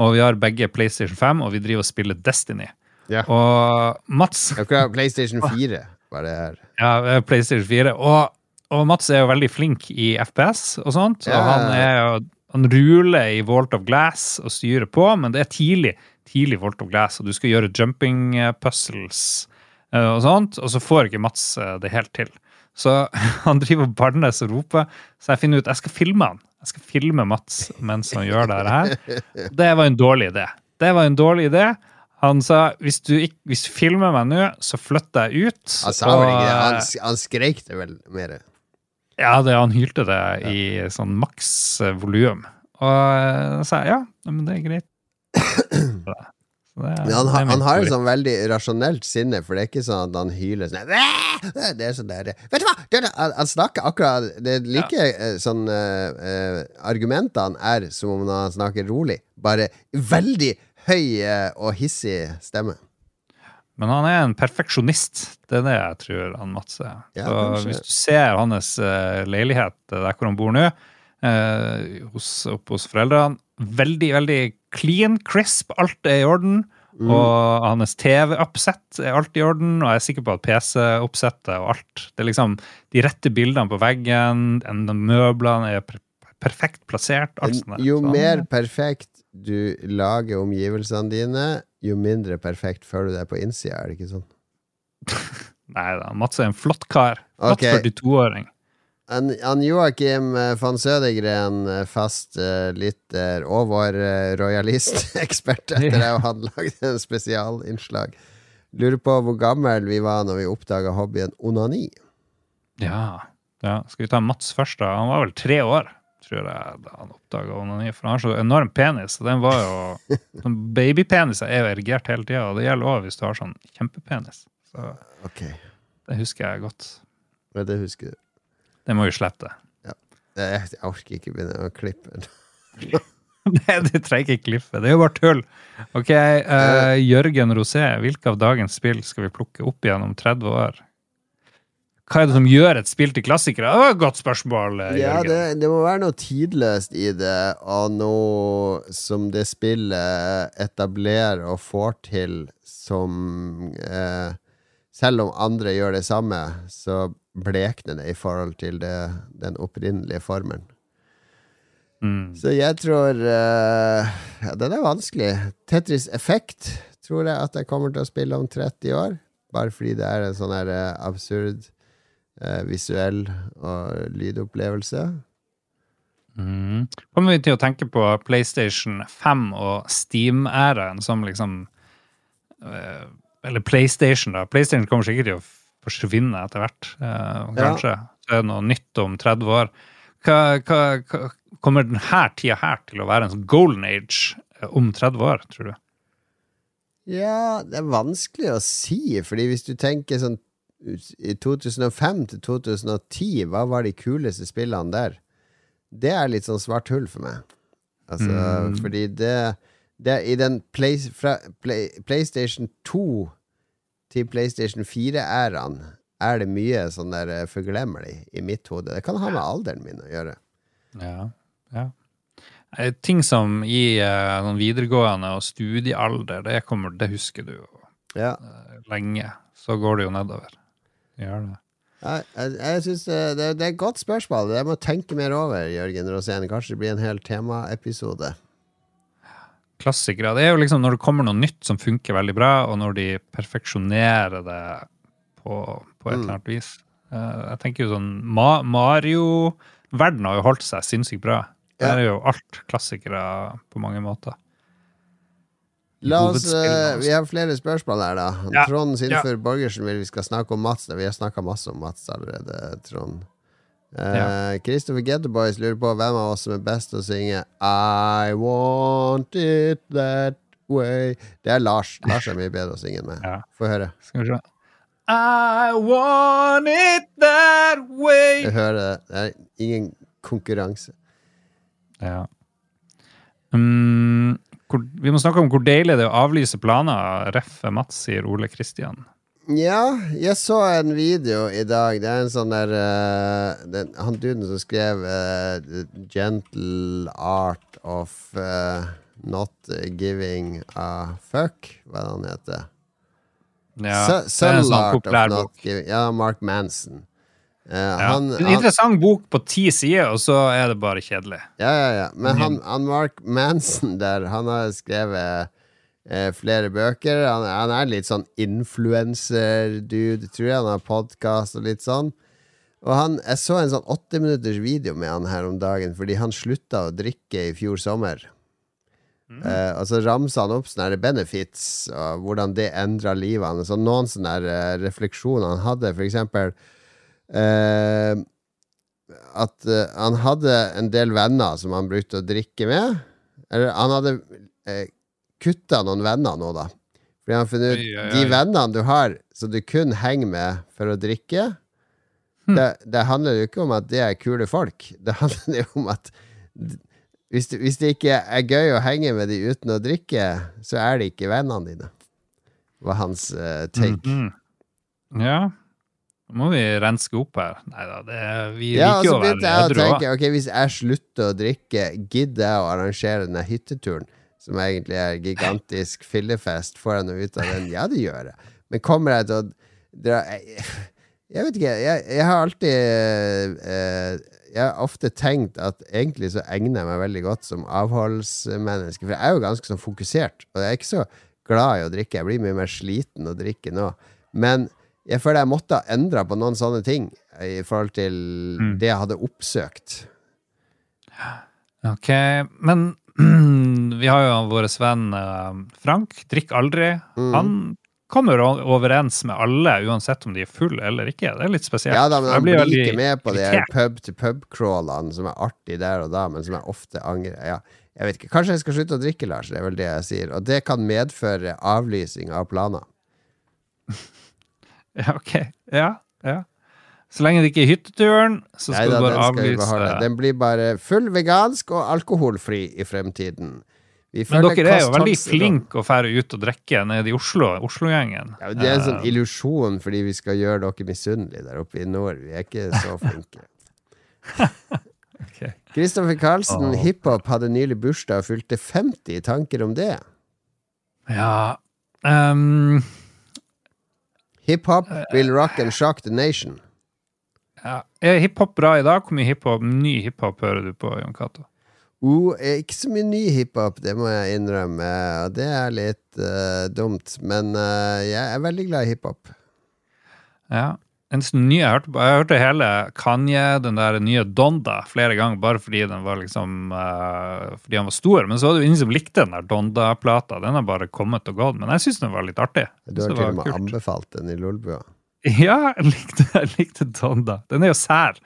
og vi har begge PlayStation 5, og vi driver og spiller Destiny. Ja. Og Mats Akkurat PlayStation 4 var det her. Ja, PlayStation 4. Og, og Mats er jo veldig flink i FPS og sånt. Ja. Og han er jo han ruler i Vault of Glass og styrer på, men det er tidlig tidlig Vault of Glass, og du skal gjøre jumping puzzles eh, og sånt, og så får ikke Mats eh, det helt til. Så han driver og bannes og roper, så jeg finner ut jeg skal filme han. Jeg skal filme Mats mens han gjør det her. Det var en dårlig idé. Det var en dårlig idé. Han sa hvis du, ikke, hvis du filmer meg nå, så flytter jeg ut. Han sa vel ikke det, han, han skreik det vel mer. ja, det, han hylte det i sånn maks volum. Og da sa jeg ja, men det er greit. Men han, har- er han har et sånn veldig rasjonelt sinne, for det er ikke sånn at han hyler sånn Det er sånn der Vet du hva! Det er, han, han snakker akkurat Det er like ja. sånn uh, eh, Argumentene er som om han snakker rolig, bare veldig høy eh, og hissig stemme. Men han er en perfeksjonist. Det er det jeg tror han Mats er. Ja, hvis du ser hans eh, leilighet der hvor han bor nå, eh, hos, oppe hos foreldrene, veldig, veldig clean, crisp, alt er i orden. Mm. Og hans TV-oppsett er alt i orden, og jeg er sikker på at PC-oppsettet og alt Det er liksom de rette bildene på veggen, en- møblene er per perfekt plassert. Alt sånt der. Jo mer perfekt du lager omgivelsene dine, jo mindre perfekt føler du deg på innsida, er det ikke sånn? Nei da, Mats er en flott kar. Flott okay. 42-åring. Han Joakim eh, van Sødegren, eh, fast uh, lytter og vår uh, rojalistekspert etter at han lagde en spesialinnslag. Lurer på hvor gammel vi var når vi oppdaga hobbyen onani. Ja. ja. Skal vi ta Mats først, da? Han var vel tre år, tror jeg, da han oppdaga onani. For han har så enorm penis. Og den var jo sånn Babypeniser er jo erigert hele tida, og det gjelder òg hvis du har sånn kjempepenis. Så Ok, det husker jeg godt. men det husker du. Det må vi slette. Jeg, jeg orker ikke begynne å klippe. Nei, du trenger ikke klippe. Det er jo bare tull. Ok, uh, Jørgen Rosé, hvilke av dagens spill skal vi plukke opp igjen om 30 år? Hva er det som gjør et spill til klassikere? Det var et godt spørsmål, Jørgen. Ja, det, det må være noe tidløst i det, og noe som det spillet etablerer og får til som eh, Selv om andre gjør det samme, så blekner det i forhold til det, den opprinnelige formelen. Mm. Så jeg tror uh, Ja, den er vanskelig. Tetris Effect tror jeg at jeg kommer til å spille om 30 år. Bare fordi det er en sånn her eh, absurd uh, visuell og lydopplevelse. Mm. Kommer vi til å tenke på PlayStation 5 og Steam-æraen som liksom uh, Eller PlayStation, da. PlayStation kommer sikkert til å forsvinner etter hvert. Eh, kanskje. Det er noe nytt om 30 år. Hva, hva, hva, kommer denne tida her til å være en sånn golden age eh, om 30 år, tror du? Ja, det er vanskelig å si, fordi hvis du tenker sånn i 2005 til 2010, hva var de kuleste spillene der? Det er litt sånn svart hull for meg. Altså, Mm. fordi det, det I den play, fra play, PlayStation 2 til PlayStation 4-æraen er det mye sånn der eh, forglemmelig i mitt hode. Det kan ha med alderen min å gjøre. Ja. ja. Eh, Ting som i eh, sånn videregående og studiealder, det, kommer, det husker du jo Ja. lenge. Så går det jo nedover. Gjør det. Jeg, jeg, jeg synes det, det, det er et godt spørsmål. Jeg må tenke mer over, Jørgen Rosén. Kanskje det blir en hel temaepisode. Klassikere. Det er jo liksom når det kommer noe nytt som funker veldig bra, og når de perfeksjonerer det på, på et Mm. eller annet vis. Eh, jeg tenker jo sånn Ma Mario Verden har jo holdt seg sinnssykt bra. Det er jo alt klassikere på mange måter. La oss, altså. vi har flere spørsmål her, da. Ja, Trond Sinfør Borgersen vil vi skal snakke om Mats. Vi har snakka masse om Mats allerede, Trond. Eh, ja. Getterboys lurer på hvem av oss som er best til å synge I want it that way. Det er Lars. Lars er mye bedre å synge meg. Ja. Få høre. Skal vi se. I want it that way. Du hører det. Det er ingen konkurranse. Ja. Um, hvor, vi må snakke om hvor deilig det er å avlyse planer. Ref. Mats, sier Ole Kristian. Ja, jeg så en video i dag. Det er en sånn der uh, den, Han duden som skrev uh, Gentle Art of uh, Not Giving a Fuck, hva er det han heter? Ja, Su- Subtle sånn Art of Not bok. Giving Ja, Mark Manson. Uh, Ja. han, en han, interessant bok på ti sider, og så er det bare kjedelig. ja, ja, ja. Men han, han Mark Manson der, han har skrevet eh, flere bøker. Han, han er litt sånn influenser-dude, tror jeg. Han har podkast og litt sånn. Og han, jeg så en sånn åtte minutters video med han her om dagen fordi han slutta å drikke i fjor sommer. Eh, og så ramsa han opp sånne benefits og hvordan det endra livet hans. Så noen sånne eh, refleksjoner han hadde, for eksempel eh, At eh, han hadde en del venner som han brukte å drikke med. Eller han hadde eh, kutta noen venner nå, da. Fordi han har funnet ut De vennene du har som du kun henger med for å drikke, Hm. det, det handler jo ikke om at det er kule folk. Det handler jo om at hvis det, hvis det ikke er gøy å henge med de uten å drikke, så er det ikke vennene dine. Var hans uh, take. Mhm. Ja. Nå må vi renske opp her. Nei da, det, vi Ja, liker så jo å være edru hvis jeg slutter å drikke, gidder jeg å arrangere denne hytteturen, som egentlig er gigantisk fillefest, får jeg noe ut av den? Ja, det gjør jeg. Men kommer jeg til å dra Jeg, jeg vet ikke. Jeg, jeg har alltid eh, Jeg har ofte tenkt at egentlig så egner jeg meg veldig godt som avholdsmenneske, for jeg er jo ganske sånn fokusert, og jeg er ikke så glad i å drikke. Jeg blir mye mer sliten å drikke nå. Men jeg føler jeg måtte ha endra på noen sånne ting i forhold til Mm. det jeg hadde oppsøkt. Ok, men vi har jo vår venn eh, Frank. Drikk aldri. Mm. Han kommer overens med alle, uansett om de er fulle eller ikke. Det er litt spesielt. Ja da, men han blir ikke med på de pub-to-pub-crawlene som er artig der og da, men som jeg ofte angrer. Ja, jeg vet ikke. Kanskje jeg skal slutte å drikke, Lars. Det er vel det jeg sier. Og det kan medføre avlysing av planer. Ja, ok. Ja, ja. Så lenge det ikke er hytteturen, så skal Neida, du bare avlyse. Den blir bare full vegansk og alkoholfri i fremtiden. Vi Men dere er jo veldig flinke å fære ut og drikke nede i Oslo, Oslo-gjengen. Ja, det er en sånn Eh, illusjon fordi vi skal gjøre dere misunnelige der oppe i nord. Vi er ikke så flinke. Kristoffer Kristoffer Karlsen, oh. hiphop, hadde nylig bursdag og fylte 50. Tanker om det? Ja um, Hiphop will rock and shock the nation. Ja. Er hiphop bra i dag? Hvor mye hiphop, ny hiphop hører du på, Jon Cato? Eh, ikke så mye ny hiphop, det må jeg innrømme. Det er litt uh, dumt. Men uh, jeg er veldig glad i hiphop. Ja. En ny jeg hørte på Jeg hørte hele Kanye, den der nye Donda, flere ganger, bare fordi den var liksom uh, Fordi han var stor. Men så var det jo ingen som likte den der Donda-plata. Den har bare kommet og gått. Men jeg syns den var litt artig. Du har til og med anbefalt den i Lolbua. Ja, jeg likte, jeg likte Donda. Den er jo sær.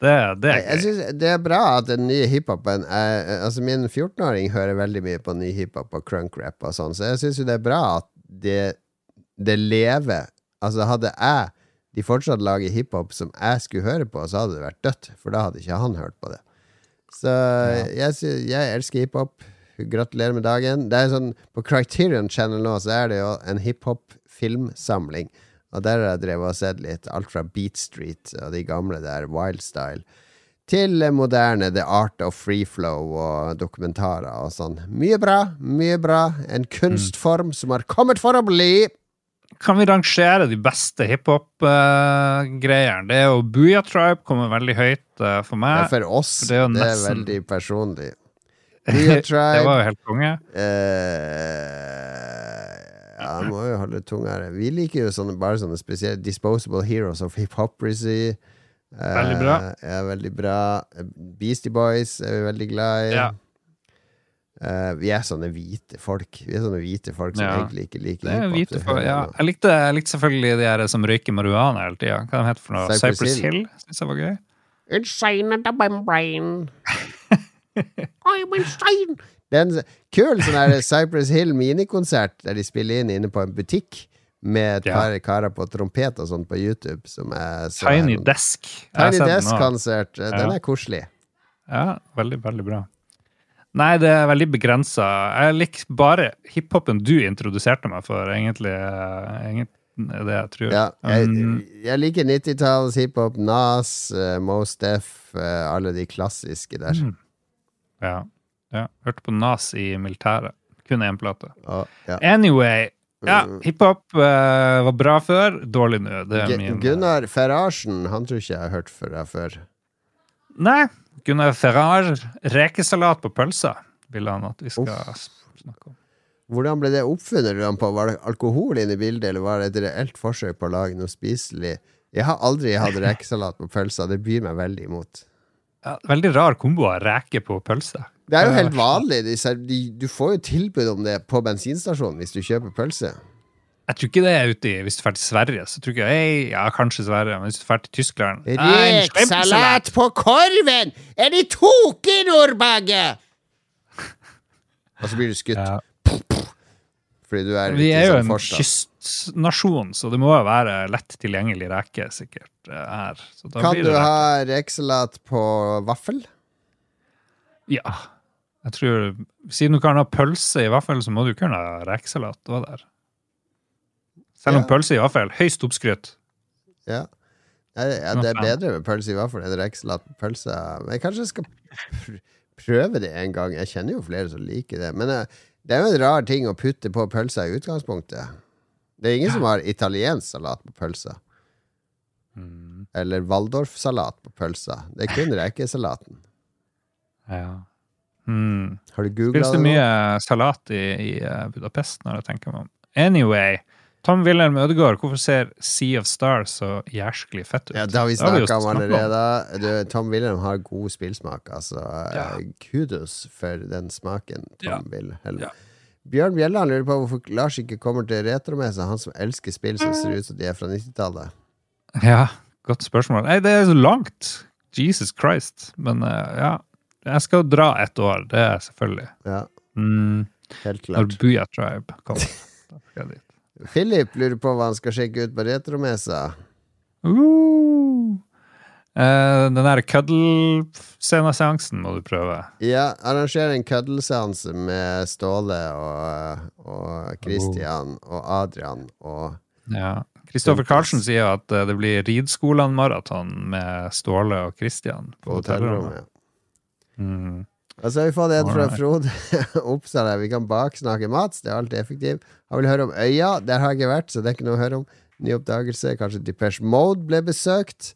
Det, det Jeg, er jeg synes Det er bra at den nye hiphopen er- Altså Min 14-åring hører veldig mye på ny hiphop og crunk-rap og sånn, så jeg syns jo det er bra at det, det lever. Altså Hadde jeg de fortsatt lager hiphop som jeg skulle høre på, så hadde det vært dødt, for da hadde ikke han hørt på det. Så jeg, synes jeg elsker hiphop. Gratulerer med dagen. Det er sånn På Criterion Channel nå så er det jo en hiphop-filmsamling. Og der har jeg drevet og sett litt. Alt fra Beat Street og de gamle der, Wild Style, til moderne The Art of Free Flow og dokumentarer og sånn. Mye bra, mye bra. En kunstform som har kommet for å bli. Kan vi rangere de beste hiphop-greiene? det er jo Booyah Tribe kommer veldig høyt eh, for meg. Ja, for oss. for det er jo Det er veldig personlig. Booyah det var jo helt konge. Eh, ja, jeg må jo holde tunga her. Vi liker jo sånne, bare sånne spesielle Disposable Heroes of Hip-Hopracy. Eh, Veldig bra. Ja, veldig bra. Beastie Boys er vi veldig glad i. Ja. Eh, vi er sånne hvite folk. Vi er sånne hvite folk som Ja. egentlig ikke liker er hiphop. ja. jeg jeg, likte, jeg likte selvfølgelig de her som røyker marihuana hele tida. Hva de heter for noe? Cypress Cypress Hill. Hill? Syns jeg var gøy. Insane at the membrane. I'm insane. Det er en kul sånn her Cypress Hill minikonsert der de spiller inn inne på en butikk med et Ja. par karer på trompet og sånn på YouTube. Som er så Tiny her- Desk. Tiny sett den. Desk-konsert. Den Ja. er koselig. Ja, veldig, veldig bra. Nei, det er veldig begrensa. Jeg liker bare hiphopen du introduserte meg for, egentlig. eh, egentlig er det jeg tror. Ja, jeg, Um, jeg liker 90-talls hiphop. Nas, uh, Mos Def, uh, alle de klassiske der. Mm. ja, ja. Hørte på Nas i militæret. Kun én plate. Og, ja. Anyway. Ja, Mm. hiphop uh, var bra før, dårlig nå. Det min Gunnar Ferrarsen, han tror ikke jeg har hørt deg før. Nei, Gunnar Ferrar. Rekesalat på pølsa vil han at vi skal snakke om. Hvordan ble det oppfunnet? Lurer han på? Var det alkohol inne i bildet, eller var det et reelt forsøk på å lage noe spiselig? Jeg har aldri hatt rekesalat på pølsa. Det byr meg veldig imot. Ja, veldig rar kombo av reke på pølse. Det er jo helt vanlig. De, du får jo tilbud om det på bensinstasjonen hvis du kjøper pølse. Jeg tror ikke det er ute i Hvis du drar til Sverige, så tror ikke jeg Ja, kanskje Sverige, men hvis du drar til Tyskland Rekesalat på korven! Er de toke, Nordbagge? Og så blir du skutt Ja. fordi du er Vi er jo sånn en kystnasjon, så det må jo være lett tilgjengelig reke sikkert eh, her. Kan du ha rekesalat på vaffel? Ja. Jeg tror Siden du kan ha pølse i vaffel, så må du kunne ha rekesalat òg der. Selv om Ja. pølse i vaffel høyst oppskrytt. Ja. Ja, ja, det er bedre med pølse i vaffel enn rekesalat på pølse. Men jeg kanskje skal pr- prøve det en gang. Jeg kjenner jo flere som liker det. Men eh, det er jo en rar ting å putte på pølsa i utgangspunktet. Det er ingen som har italiensk salat på pølsa. Mm. Eller Waldorf-salat på pølsa. Det er kun rekesalaten. Ja. Mm. Har du googla det? det mye salat i, i eh, Budapest, når jeg tenker meg om. Anyway. Tom Wilhelm Ødegaard, hvorfor ser Sea of Stars så jæsklig fett ut? Ja, det har vi snakka om allerede. Du, Tom Wilhelm har god spillsmak. Altså, Ja. eh, kudos for den smaken, Tom Ja. Wilhelm. Ja. Bjørn Bjelland lurer på hvorfor Lars ikke kommer til Retromessa, han som elsker spill som ser ut som de er fra 90-tallet. Ja, godt spørsmål. Nei, det er så langt. Jesus Christ. Men eh, ja, jeg skal dra ett år, det er selvfølgelig. Ja, Mm, helt når klart. Booyah Tribe kommer. Da skal jeg dit. Philip lurer på hva han skal sjekke ut på Retromessa. Uh, Uh, den der køddelsceneseansen må du prøve. Ja, arranger en køddelseanse med Ståle og, og Christian og Adrian og Ja. Kristoffer Karlsen sier at eh, det blir Ridskolan-maraton med Ståle og Christian på hotellrommet. Mm. Og så har vi fått en fra Frode Oppsal her. Vi kan baksnakke Mats, det er alltid effektivt. Han vil høre om Øya. Der har jeg ikke vært, så det er ikke noe å høre om. Ny oppdagelse. Kanskje Depeche Mode ble besøkt.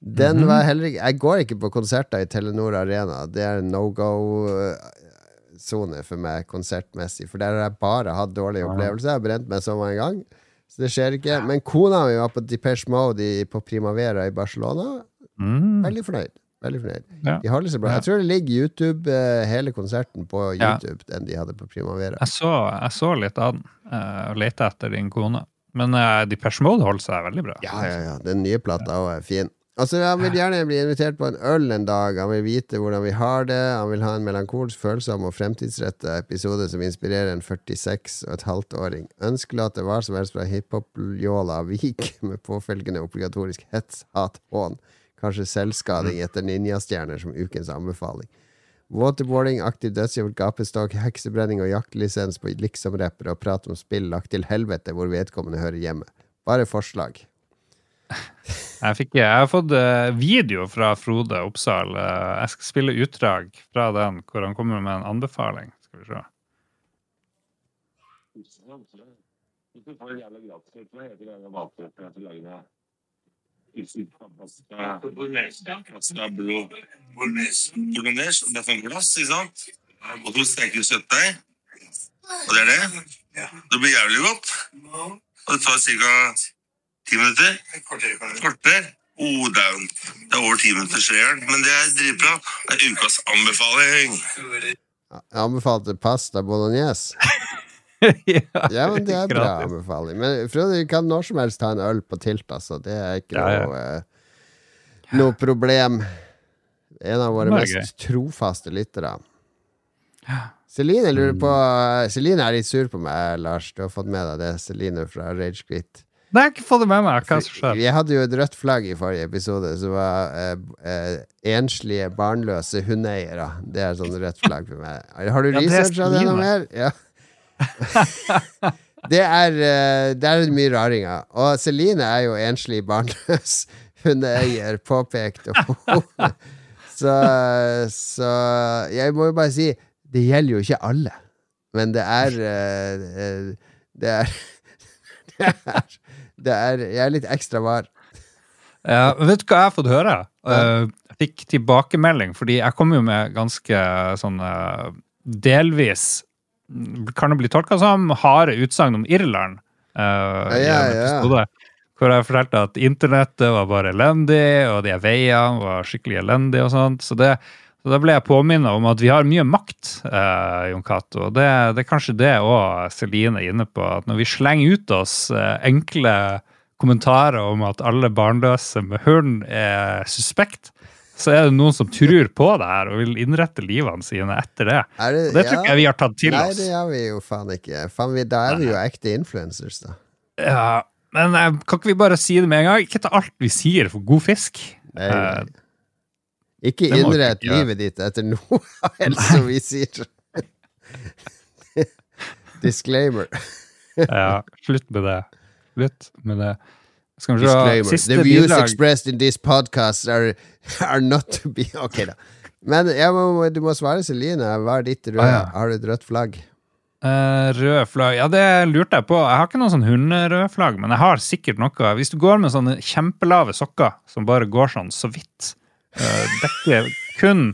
Den Mhm. var heller ikke Jeg går ikke på konserter i Telenor Arena. Det er no go-sone for meg konsertmessig. For der har jeg bare hatt dårlige opplevelser. Jeg har brent meg så mange ganger. Så det skjer ikke. Men kona mi var på Depeche Mode i, på Primavera i Barcelona. Mm. Veldig fornøyd. Veldig fornøyd. Ja. De har det så bra. Ja. Jeg tror det ligger YouTube, eh, hele konserten på Ja. YouTube, den de hadde på Primavera. Jeg, så, jeg så litt av den, eh, og lette etter din kone. Men uh, Depeche Mode holder seg veldig bra. Ja, ja, ja. Den nye plata òg er fin. Altså, Han vil gjerne bli invitert på en øl en dag. Han vil vite hvordan vi har det. Han vil ha en melankolsk, følsom og fremtidsretta episode som inspirerer en 46 og et halvt åring. Ønskelåt hva som helst fra hiphop-jåla Vik, med påfølgende obligatorisk hets, hat, hån. Kanskje selvskading etter ninjastjerner som ukens anbefaling. Waterboarding, aktiv dødshjelp, gapestokk, heksebrenning og jaktlisens på liksom-rappere og prat om spill lagt til helvete hvor vedkommende hører hjemme. Bare forslag. Jeg, fikk, jeg har fått eh, video fra Frode Oppsal. Eh, Jeg skal spille utdrag fra den hvor han kommer med en anbefaling. Skal vi se. Får en jævla gratis hva heter det matretten til å lage det? Pasta Pasta Bolognese. Det er sånn glass, ikke sant? Og to steker kjøttdeig. Og det er det. Det blir jævlig godt. Og det tar ca. ti minutter. Kvarter. Oh, det er, det er over ti minutter, skjer men det er dritbra. Det er ukas anbefaling. Jeg anbefalte pasta bolognese. Ja, men det er bra anbefaling. Men Frode, du kan når som helst ta en øl på tilt, altså. Det er ikke Ja, noe, eh, noe problem. En av våre mest gøy. trofaste lyttere. Celine lurer på Celine er litt sur på meg, Lars. Du har fått med deg det, Celine fra Rage Quit. Nei, jeg har ikke fått det med meg. Hva som skjer? Vi hadde jo et rødt flagg i forrige episode, som var eh, eh, enslige, barnløse hundeeiere. Det er sånn rødt flagg for meg. Har du Ja, researcha det noe mer? Ja. det, er, eh, det er mye raringer. Og Celine er jo enslig, barnløs hundeeier, påpekte hun. så, så jeg må jo bare si, det gjelder jo ikke alle. Men det er eh, eh, Det er det er, det er Jeg er litt ekstra var. Ja, vet du hva jeg har fått høre? Jeg fikk tilbakemelding, fordi jeg kom jo med ganske sånn delvis Kan det bli tolka som harde utsagn om Irland? Uh, ja, Ja, ja. Hvor jeg fortalte at internettet var bare elendig, og de veiene var skikkelig elendige og sånt. Så, det, så da ble jeg påminnet om at vi har mye makt, eh, Jon Cato. Det, det er kanskje det òg Celine er inne på. At når vi slenger ut oss eh, enkle kommentarer om at alle barnløse med hund er suspekt, så er det noen som tror på det her og vil innrette livene sine etter det. Det, Og det tror ikke jeg vi har tatt til Nei, oss. det gjør vi jo faen ikke. Faen, vi, da er vi jo ekte influencers, da. Ja, men eh, kan ikke vi bare si det med en gang? Ikke ta alt vi sier for god fisk. Nei, Eh, nei. Ikke innrett ikke gjøre. livet ditt etter noe helst som vi sier. Disclaimer. Ja, slutt med det. Slutt med det. Skal vi se, Disclaimer. siste The views bidrag. expressed in this podcast are, are not to be Ok, da. Men må, du må svare, Celine. Hva er ditt røde? Ah, ja. Har du et rødt flagg? Uh, rød flagg. Ja, det lurte jeg på. Jeg har ikke noe sånn hunderød flagg, men jeg har sikkert noe. Hvis du går med sånne kjempelave sokker som bare går sånn så vidt, uh, dekker kun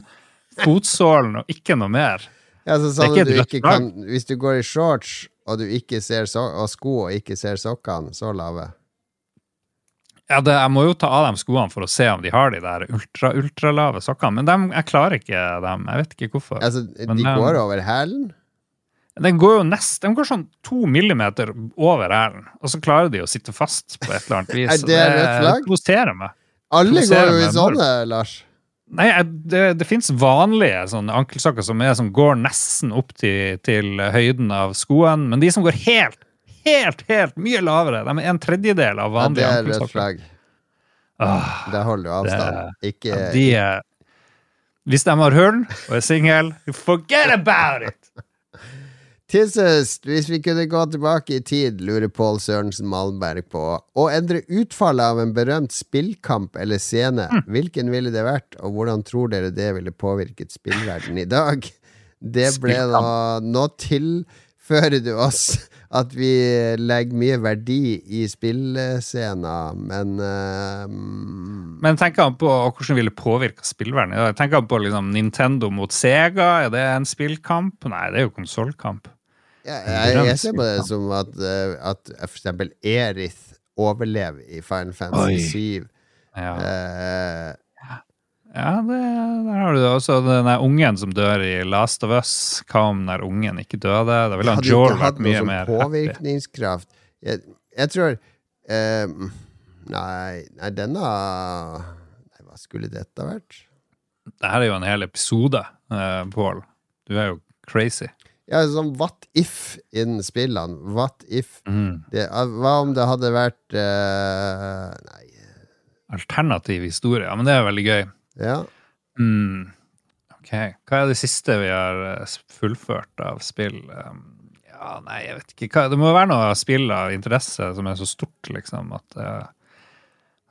fotsålen og ikke noe mer. Ja, så, Det er sånn ikke et rødt ikke kan, hvis du går i shorts og, du ikke ser so og sko og ikke ser sokkene, så lave. Ja, det, Jeg må jo ta av dem skoene for å se om de har de der ultra-ultralave sokkene, men dem, jeg klarer ikke dem. Jeg vet ikke hvorfor. Altså, de men, går over hælen? Den går jo nest, den går sånn to millimeter over hælen, og så klarer de å sitte fast på et eller annet vis. Er det rødt flagg? provoserer meg. Alle går jo i sånne, Lars. Nei, det, det fins vanlige sånne ankelsokker som, er, som går nesten opp til, til høyden av skoen, men de som går helt, helt, helt mye lavere, de er en tredjedel av Ja, det vanlige er rødt flagg. Ah, det holder jo avstand. Ikke ja, de er, hvis de har hull og er single, forget about it! Til sist, hvis vi kunne gå tilbake i tid, lurer Pål Sørensen Malmberg på, å endre utfallet av en berømt spillkamp eller scene, Mm. hvilken ville det vært, og hvordan tror dere det ville påvirket spillverden i dag? Det ble da Nå tilfører du oss at vi legger mye verdi i spillscener, men mm, Men tenker han på hvordan ville påvirke dag? Tenker han på liksom Nintendo mot Sega? Er det en spillkamp? Nei, det er jo konsollkamp. Ja, jeg, jeg ser på det som at, eh, at for eksempel Erith overlever i Final Fantasy 7. Ja. Eh, Ja, det, der har du det også. Den der ungen som dør i Last of Us. Hva om den ungen ikke døde? Da ville han hadde jo Joel ikke vært hatt noe mye sånn mer happy. påvirkningskraft. Jeg, jeg tror eh, Nei, nei, denne Nei, hva skulle dette vært? Dette er jo en hel episode, uh, Pål. Du er jo crazy. Ja, sånn what if innen spillene. What if Mm. det, Hva om det hadde vært eh, Nei, Alternativ historie. Ja, men det er veldig gøy. Ja. Mm. Ok. Hva er det siste vi har eh, fullført av spill? Um, ja, nei, jeg vet ikke. Hva, det må være noe spill av interesse som er så stort, liksom, at, eh,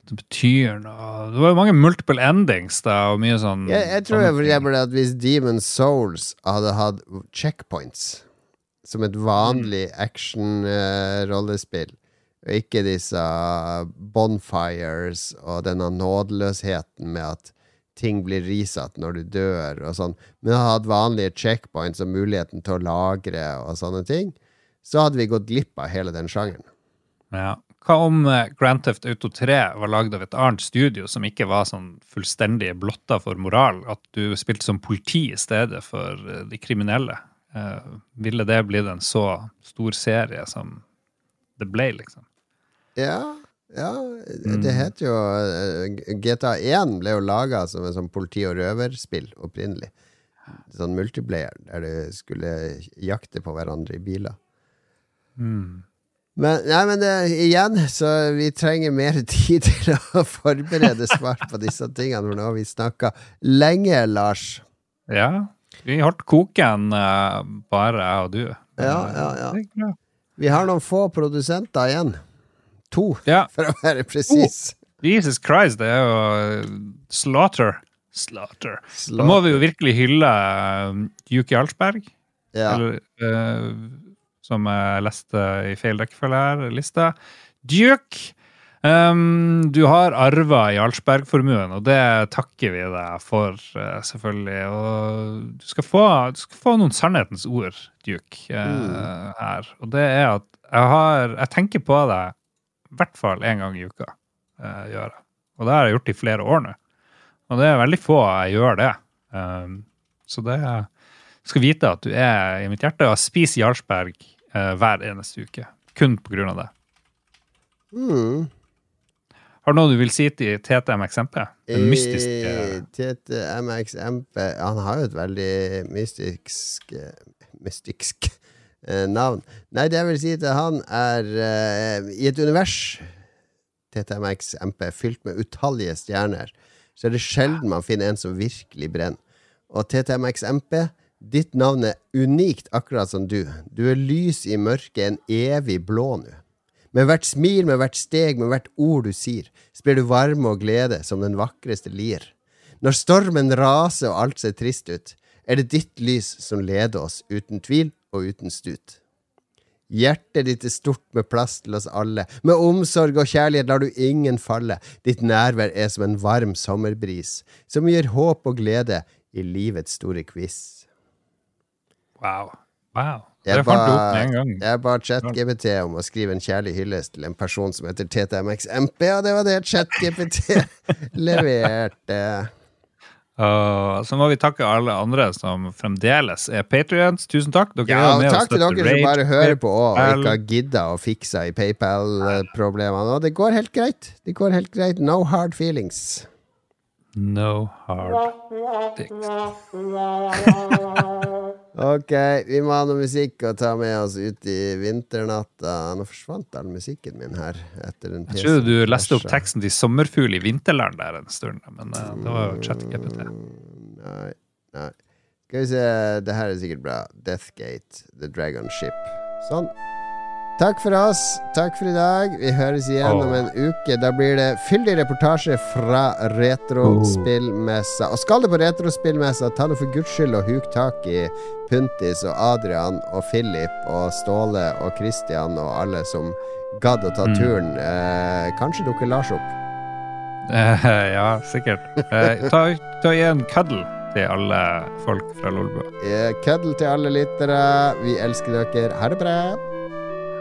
at det betyr noe. Det var jo mange multiple endings, da, og mye sånn Jeg, jeg tror jeg for eksempel at hvis Demon Souls hadde hatt checkpoints som et vanlig action-rollespill, og ikke disse bonfires og denne nådeløsheten med at ting blir resatt når du dør og sånn, men hadde hatt vanlige checkpoints og muligheten til å lagre og sånne ting, så hadde vi gått glipp av hele den sjangeren. Ja. Hva om eh, Grand Theft Auto 3 var lagd av et annet studio som ikke var sånn fullstendig blotta for moral? At du spilte som politi i stedet for eh, de kriminelle? Eh, ville det blitt en så stor serie som det ble, liksom? Ja, ja. Det heter jo eh, GTA 1 ble jo laga som en sånn politi- og røverspill opprinnelig. Sånn multiplayer, der du skulle jakte på hverandre i biler. Men, nei, men det, igjen, så vi trenger mer tid til å forberede svar på disse tingene, for nå har vi snakka lenge, Lars. Ja. Vi holdt koken, eh, bare jeg og du. Ja, ja, ja. Vi har noen få produsenter igjen. To, Ja. for å være presis. Jesus Christ, det er jo slaughter. Slaughter. Slaughter. Da må vi jo virkelig hylle uh, Yuki Alsberg. Ja. Eller, uh, som jeg leste i feil rekkefølge her, lista. Duke! Um, du har arva Jarlsberg-formuen, og det takker vi deg for, eh, selvfølgelig. Og du skal få, du skal få noen sannhetens ord, Duke, eh, her. Og det er at jeg har Jeg tenker på deg i hvert fall én gang i uka. eh, gjør jeg. Og det har jeg gjort i flere år nå. Og det er veldig få jeg gjør det. Um, så det er skal vite at du er i mitt hjerte og spiser Jarlsberg eh, hver eneste uke. Kun på grunn av det. Mm. Har du noe du vil si til TTMXMP? Den mystiske TTMXMP Han har jo et veldig mystisk eh, Mystisk eh, navn. Nei, det jeg vil si til han, er eh, I et univers TTMX MP, fylt med utallige stjerner, så er det sjelden man finner en som virkelig brenner. Og TTMX MP, ditt navn er unikt akkurat som du. Du er lys i mørket, en evig blå nå. Med hvert smil, med hvert steg, med hvert ord du sier, sprer du varme og glede som den vakreste lir. Når stormen raser og alt ser trist ut, er det ditt lys som leder oss, uten tvil og uten stut. Hjertet ditt er stort med plass til oss alle. Med omsorg og kjærlighet lar du ingen falle. Ditt nærvær er som en varm sommerbris, som gir håp og glede i livets store quiz. Wow. wow. Jeg ba-. Jeg ba ChatGPT om å skrive en kjærlig hyllest til en person som heter TTMXMP, og det var det ChatGPT leverte. Og så må vi takke alle andre som fremdeles er patrients. Tusen takk. Dere Ja, er med takk til dere som bare hører på og ikke har gidda å fikse i PayPal-problemene. Og det går helt greit. Det går helt greit. No hard feelings. No hard dicks. Ok, vi må ha noe musikk å ta med oss ut i vinternatta. Nå forsvant all musikken min her. Etter den Jeg trodde du leste opp teksten til 'Sommerfugl i vinterland' der en stund, men uh, det var jo ChatGPT. Nei, nei. Skal vi se, det her er sikkert bra. Deathgate, The Dragon Ship. Sånn. Takk for oss. Takk for i dag. Vi høres igjen om en uke. Da blir det fyldig reportasje fra retrospillmessa. Og skal du på retrospillmessa, ta nå for guds skyld og huk tak i Puntis og Adrian og Philip og Ståle og Christian og alle som gadd å ta Mm. turen. Eh, kanskje dukker Lars opp. Eh, ja, sikkert. Eh, ta, ta gi en cuddle til alle folk fra Lolbua. Eh, Køddel til alle lyttere. Vi elsker dere. Ha det bra.